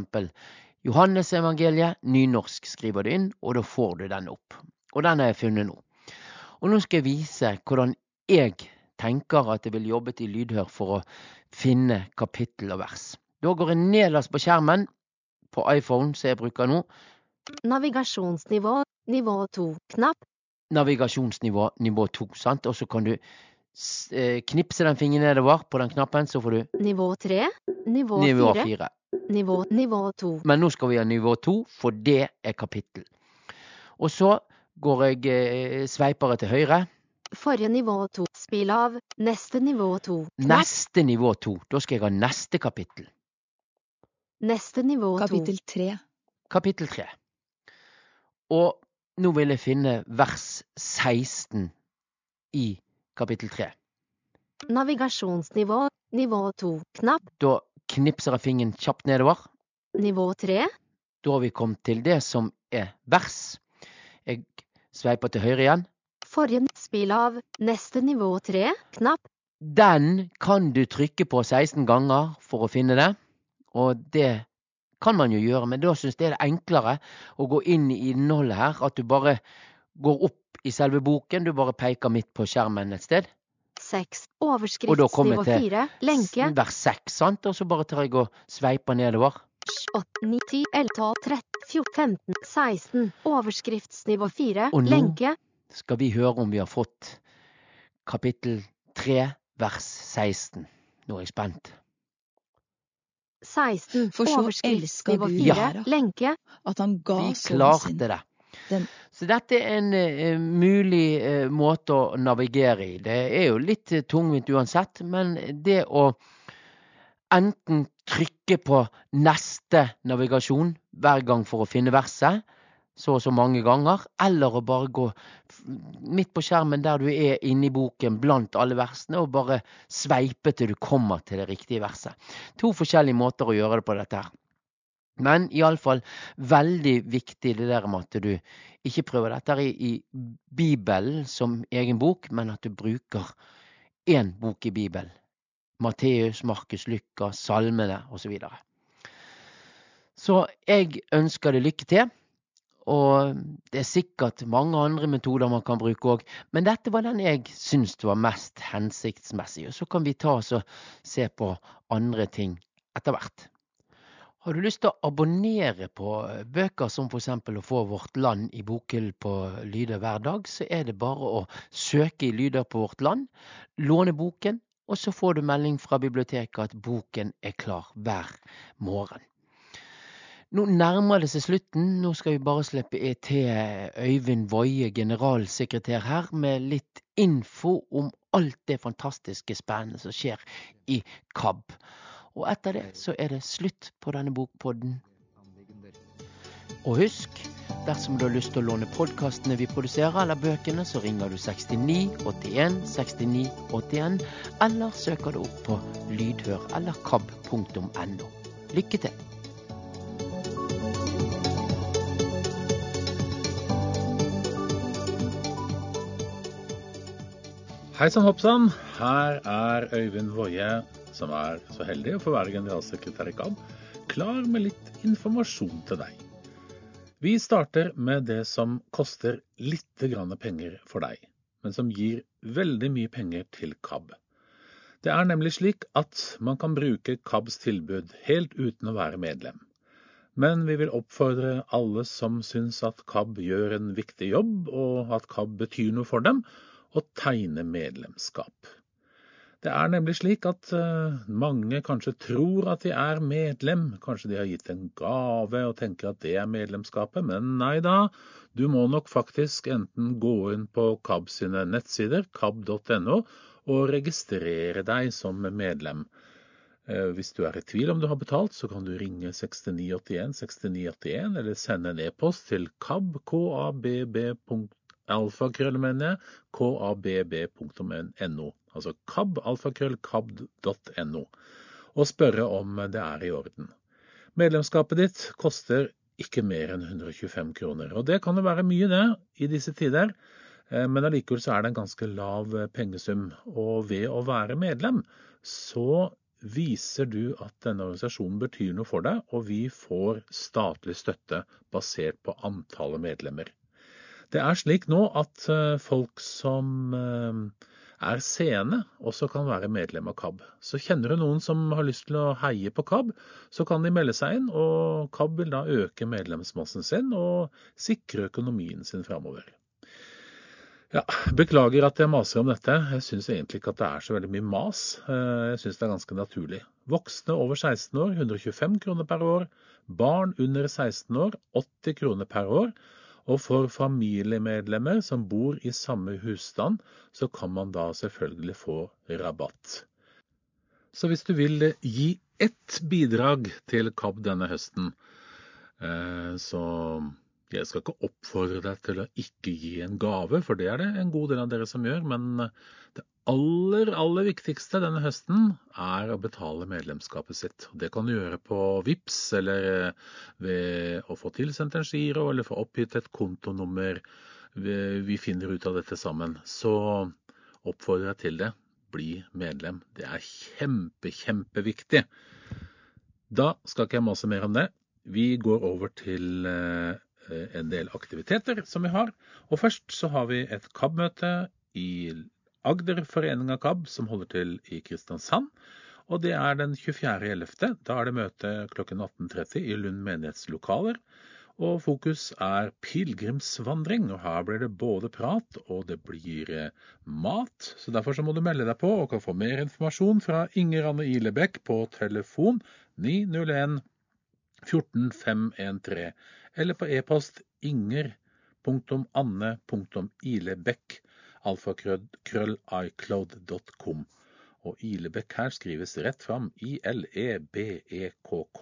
Johannesevangeliet, nynorsk skriver du inn, og da får du den opp. Og den har jeg funnet nå. Og nå skal jeg vise hvordan jeg tenker at jeg vil jobbe i lydhør for å finne kapittel og vers. Da går jeg nederst på skjermen på iPhone, som jeg bruker nå. Navigasjonsnivå, nivå 2, knapp, Navigasjonsnivå nivå 2. Sant? Og så kan du eh, knipse den fingeren nedover på den knappen, så får du nivå 3, nivå 4, nivå 4. nivå, nivå 2. Men nå skal vi ha nivå 2, for det er kapittel. Og så går jeg eh, sveipere til høyre. Forrige nivå 2, spill av, neste nivå 2, Neste nivå 2. Da skal jeg ha neste kapittel. neste nivå 2. Kapittel tre. Kapittel 3. Og nå vil jeg finne vers 16 i kapittel 3. Navigasjonsnivå, nivå 2, knapp, Da knipser jeg fingeren kjapt nedover. nivå 3, Da har vi kommet til det som er vers. Jeg sveiper til høyre igjen. forrige spill av, neste nivå 3, knapp, Den kan du trykke på 16 ganger for å finne det. Og det kan man jo gjøre, men da syns jeg det er enklere å gå inn i innholdet her. At du bare går opp i selve boken. Du bare peker midt på skjermen et sted. 6. Da kommer Overskriftsnivå jeg 4. Lenke. vers 6, sant? Og så bare tar jeg og sveiper nedover. 8, 9, 10, 11, 12, 13, 14, 15, 16. Overskriftsnivå 4. Og nå- Lenke. Skal vi høre om vi har fått kapittel 3, vers 16. Nå er jeg spent. 16. For så Overskriftsnivå elska Gud 4. verden, Lenke. at han ga Vi sønnen sin. klarte det. Den- Så dette er en uh, mulig uh, måte å navigere i. Det er jo litt uh, tungvint uansett, men det å enten trykke på neste navigasjon hver gang for å finne verset, så og så mange ganger, eller å bare gå midt på skjermen der du er inne i boken blant alle versene, og bare sveipe til du kommer til det riktige verset. To forskjellige måter å gjøre det på dette her. Men iallfall veldig viktig det der med at du ikke prøver dette i, i Bibelen som egen bok, men at du bruker én bok i Bibelen. Matteus, Markus, Lukas, Salmene osv. Så, så jeg ønsker deg lykke til. Og det er sikkert mange andre metoder man kan bruke òg, men dette var den jeg syns var mest hensiktsmessig. Og så kan vi ta oss og se på andre ting etter hvert. Har du lyst til å abonnere på bøker som f.eks. å få Vårt Land i bokhyll på Lyder hver dag, så er det bare å søke i Lyder på Vårt Land, låne boken, og så får du melding fra biblioteket at boken er klar hver morgen. Nå nærmer det seg slutten. Nå skal vi bare slippe til Øyvind Woie, generalsekretær her, med litt info om alt det fantastiske spennende som skjer i KAB. Og etter det så er det slutt på denne bokpodden. Og husk, dersom du har lyst til å låne podkastene vi produserer, eller bøkene, så ringer du 69 81 69 81, eller søker du opp på Lydhør eller kab.no. Lykke til! Hei sann, hopp sann. Her er Øyvind Woie, som er så heldig å få være generalsekretær i KAB, klar med litt informasjon til deg. Vi starter med det som koster litt grann penger for deg, men som gir veldig mye penger til KAB. Det er nemlig slik at man kan bruke KABs tilbud helt uten å være medlem. Men vi vil oppfordre alle som syns at KAB gjør en viktig jobb, og at KAB betyr noe for dem, å tegne medlemskap. Det er nemlig slik at eh, mange kanskje tror at de er medlem, kanskje de har gitt en gave og tenker at det er medlemskapet, men nei da, du må nok faktisk enten gå inn på KAB sine nettsider, kab.no, og registrere deg som medlem. Eh, Hvis du er i tvil om du har betalt, så kan du ringe 6981 6981, eller sende en e-post til kab, kabb, alfakrøll, kabb.no. Altså kab, alfakrøll, kab.no. Og spørre om det er i orden. Medlemskapet ditt koster ikke mer enn 125 kroner. Og det kan jo være mye, det, i disse tider. Eh, Men allikevel så er det en ganske lav eh, pengesum. Og ved å være medlem, så viser du at denne organisasjonen betyr noe for deg, og vi får statlig støtte basert på antallet medlemmer. Det er slik nå at eh, folk som eh, er seende, også kan være medlem av KAB. Så kjenner du noen som har lyst til å heie på KAB, så kan de melde seg inn, og KAB vil da øke medlemsmassen sin og sikre økonomien sin framover. Ja, beklager at jeg maser om dette. Jeg syns egentlig ikke at det er så veldig mye mas. Eh, Jeg syns det er ganske naturlig. Voksne over 16 år 125 kroner per år. Barn under 16 år 80 kroner per år. Og for familiemedlemmer som bor i samme husstand, så kan man da selvfølgelig få rabatt. Så hvis du vil gi ett bidrag til KAB denne høsten, eh, så jeg skal ikke oppfordre deg til å ikke gi en gave, for det er det en god del av dere som gjør. Men det aller, aller viktigste denne høsten er å betale medlemskapet sitt. Det kan du gjøre på VIPS, eller ved å få tilsendt en giro, eller få oppgitt et kontonummer. Vi finner ut av dette sammen. Så oppfordrer jeg til det. Bli medlem. Det er kjempe, kjempeviktig. Da skal ikke jeg mase mer om det. Vi går over til eh, en del aktiviteter som vi har. Og først så har vi et KAB-møte i Agder forening av KAB, som holder til i Kristiansand. Og det er den 24.11. Da er det møte klokken 18.30 i Lund menighetslokaler. Og fokus er pilegrimsvandring, og her blir det både prat og det blir eh, mat. Så derfor så må du melde deg på og kan få mer informasjon fra Inger Anne Ilebekk på telefon 901 14513, eller på e-post inger.anne.ilebekk alfakrøll.icloud.com. Og Ilebekk her skrives rett fram I-L-E-B-E-K-K.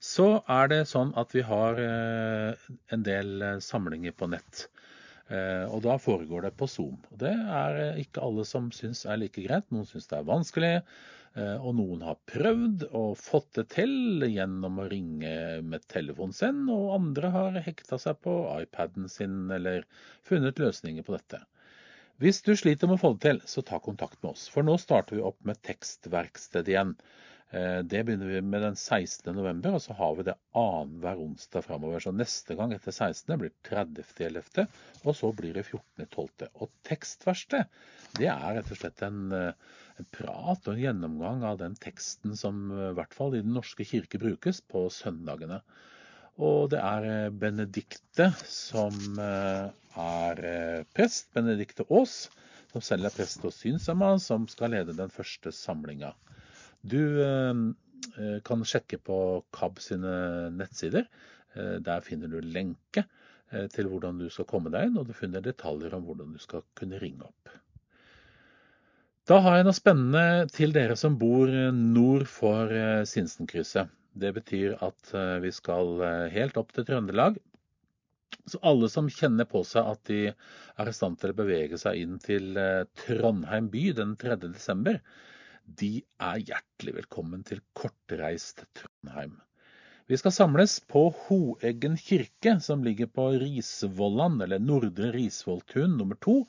Så er det sånn at vi har eh, en del eh, samlinger på nett. Eh, og da foregår det på Zoom. Det er ikke alle som syns er like greit. Noen syns det er vanskelig. Og noen har prøvd og fått det til gjennom å ringe med telefonen sin, og andre har hekta seg på iPaden sin eller funnet løsninger på dette. Hvis du sliter med å få det til, så ta kontakt med oss. For nå starter vi opp med tekstverksted igjen. Eh, det begynner vi med den 16. november, og så har vi det annenhver onsdag framover. Så neste gang etter 16. blir 30.11., og så blir det 14.12. Og tekstverksted, det er rett og slett en, eh, en, prat og en gjennomgang av den teksten som eh, i hvert fall i Den norske kirke brukes på søndagene. Og det er Benedikte som er prest, Benedikte Aas, som selv er prest og Synshemma, som skal lede den første samlinga. Du eh, eh, kan sjekke på KAB sine nettsider. Eh, der finner du lenke til hvordan du skal komme deg inn, og du finner detaljer om hvordan du skal kunne ringe opp. Da har jeg noe spennende til dere som bor nord for Sinsenkrysset. Det betyr at vi skal helt opp til Trøndelag. Så alle som kjenner på seg at de er i stand til å bevege seg inn til Trondheim by den 3. desember, de er hjertelig velkommen til kortreist Trondheim. Vi skal samles på Hoeggen kirke, som ligger på Risvollan, eller Nordre Risvolltun nummer to.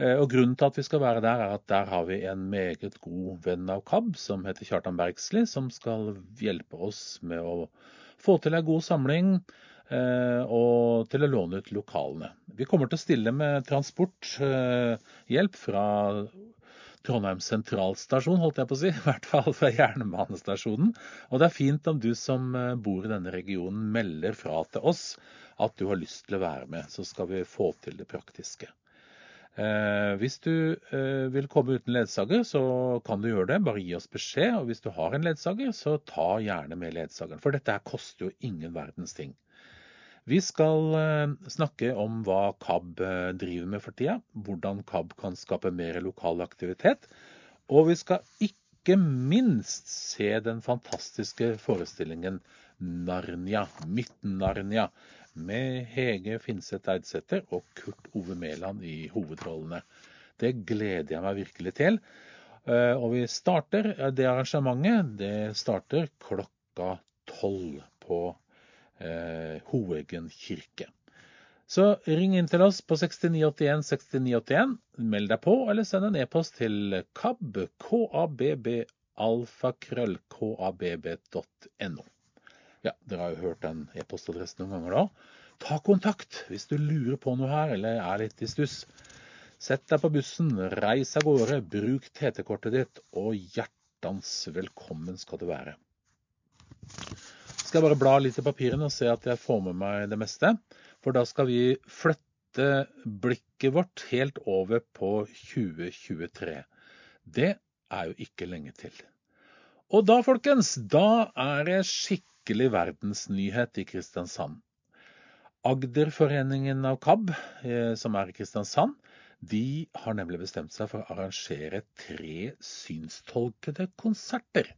Eh, og Grunnen til at vi skal være der, er at der har vi en meget god venn av KAB, som heter Kjartan Bergsli, som skal hjelpe oss med å få til en god samling eh, og til å låne ut lokalene. Vi kommer til å stille med transporthjelp eh, fra Trondheim sentralstasjon, holdt jeg på å si. I hvert fall fra jernbanestasjonen. Og det er fint om du som bor i denne regionen melder fra til oss at du har lyst til å være med. Så skal vi få til det praktiske. Eh, hvis du eh, vil komme uten ledsager, så kan du gjøre det. Bare gi oss beskjed. Og hvis du har en ledsager, så ta gjerne med ledsageren. For dette her koster jo ingen verdens ting. Vi skal eh, snakke om hva KAB driver med for tida, hvordan KAB kan skape mer lokal aktivitet. Og vi skal ikke minst se den fantastiske forestillingen Narnia, Midt-Narnia, med Hege Finseth Eidsæter og Kurt Ove Mæland i hovedrollene. Det gleder jeg meg virkelig til. Eh, og vi starter det arrangementet det starter klokka tolv på eh, Hoeggen kirke. Så ring inn til oss på 6981 6981. Meld deg på, eller send en e-post til kab, kabb, alfakrøll, kabb.no. Ja, dere har jo hørt den e-postadressen noen ganger da. Ta kontakt hvis du lurer på noe her, eller er litt i stuss. Sett deg på bussen, reis av gårde, bruk TT-kortet ditt, og hjertens velkommen skal du være skal jeg bare bla litt i papirene og se at jeg får med meg det meste. For da skal vi flytte blikket vårt helt over på 2023. Det er jo ikke lenge til. Og da, folkens, da er det skikkelig verdensnyhet i Kristiansand. Agderforeningen av KAB, eh, som er i Kristiansand, de har nemlig bestemt seg for å arrangere tre synstolkede konserter.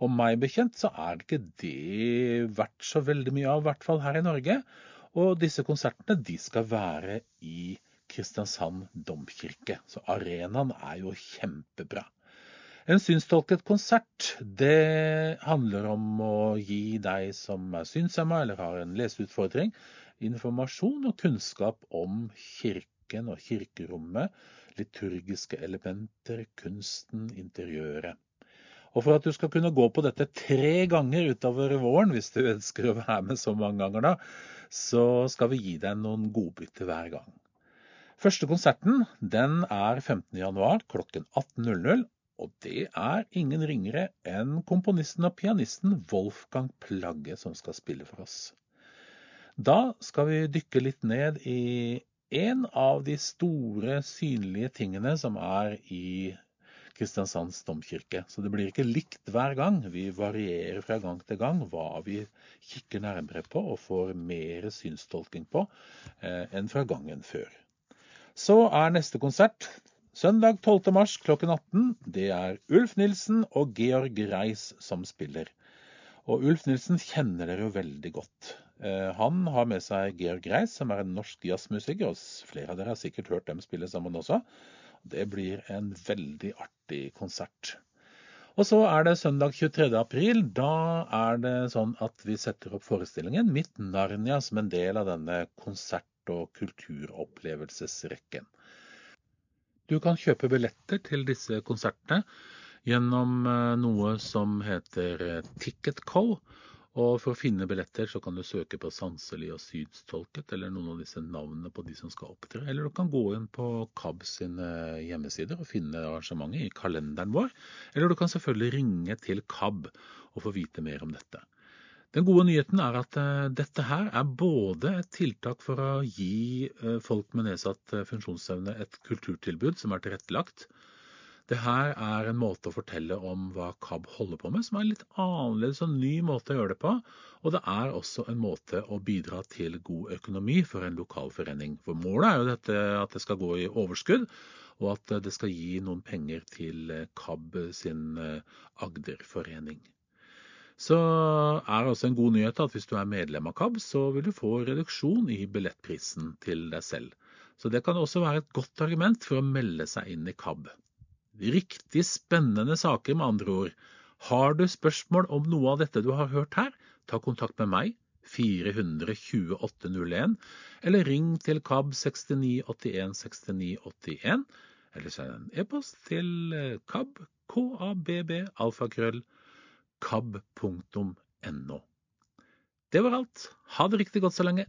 Og meg bekjent så er det ikke det verdt så veldig mye av, i hvert fall her i Norge. Og disse konsertene de skal være i Kristiansand domkirke. Så arenaen er jo kjempebra. En synstolket konsert det handler om å gi deg som er synshemma eller har en leseutfordring, informasjon og kunnskap om kirken og kirkerommet, liturgiske elementer, kunsten, interiøret. Og for at du skal kunne gå på dette tre ganger utover våren, hvis du ønsker å være med så mange ganger da, så skal vi gi deg noen godbytter hver gang. Første konserten den er 15.1 klokken 18.00. Og det er ingen ringere enn komponisten og pianisten Wolfgang Plagge som skal spille for oss. Da skal vi dykke litt ned i en av de store, synlige tingene som er i Kristiansands domkirke. Så det blir ikke likt hver gang. Vi varierer fra gang til gang hva vi kikker nærmere på og får mer synstolking på eh, enn fra gangen før. Så er neste konsert søndag 12. mars klokken 18. Det er Ulf Nilsen og Georg Reis som spiller. Og Ulf Nilsen kjenner dere jo veldig godt. Eh, han har med seg Georg Reis, som er en norsk jazzmusiker. og Flere av dere har sikkert hørt dem spille sammen også. Det blir en veldig artig konsert. Og så er det søndag 23. april. Da er det sånn at vi setter opp forestillingen Mitt Narnia som en del av denne konsert- og kulturopplevelsesrekken. Du kan kjøpe billetter til disse konsertene gjennom eh, noe som heter eh, Ticketco. Og for å finne billetter så kan du søke på Sanselig og Sydstolket, eller noen av disse navnene på de som skal opptre. Eller du kan gå inn på KAB sine hjemmesider og finne arrangementet i kalenderen vår. Eller du kan selvfølgelig ringe til KAB og få vite mer om dette. Den gode nyheten er at uh, dette her er både et tiltak for å gi uh, folk med nedsatt uh, funksjonsevne et kulturtilbud som er tilrettelagt, det her er en måte å fortelle om hva KAB holder på med, som er en litt annerledes og ny måte å gjøre det på. Og det er også en måte å bidra til god økonomi for en lokalforening. For målet er jo dette at det skal gå i overskudd, og at det skal gi noen penger til KAB sin eh, Agderforening. Så er det også en god nyhet at hvis du er medlem av KAB, så vil du få reduksjon i billettprisen til deg selv. Så det kan også være et godt argument for å melde seg inn i KAB. Riktig spennende saker, med andre ord. Har du spørsmål om noe av dette du har hørt her, ta kontakt med meg, 42801, eller ring til KAB 6981 6981, eller send en e-post til eh, KAB, KABB, alfakrøll, kab.no. Det var alt. Ha det riktig godt så lenge.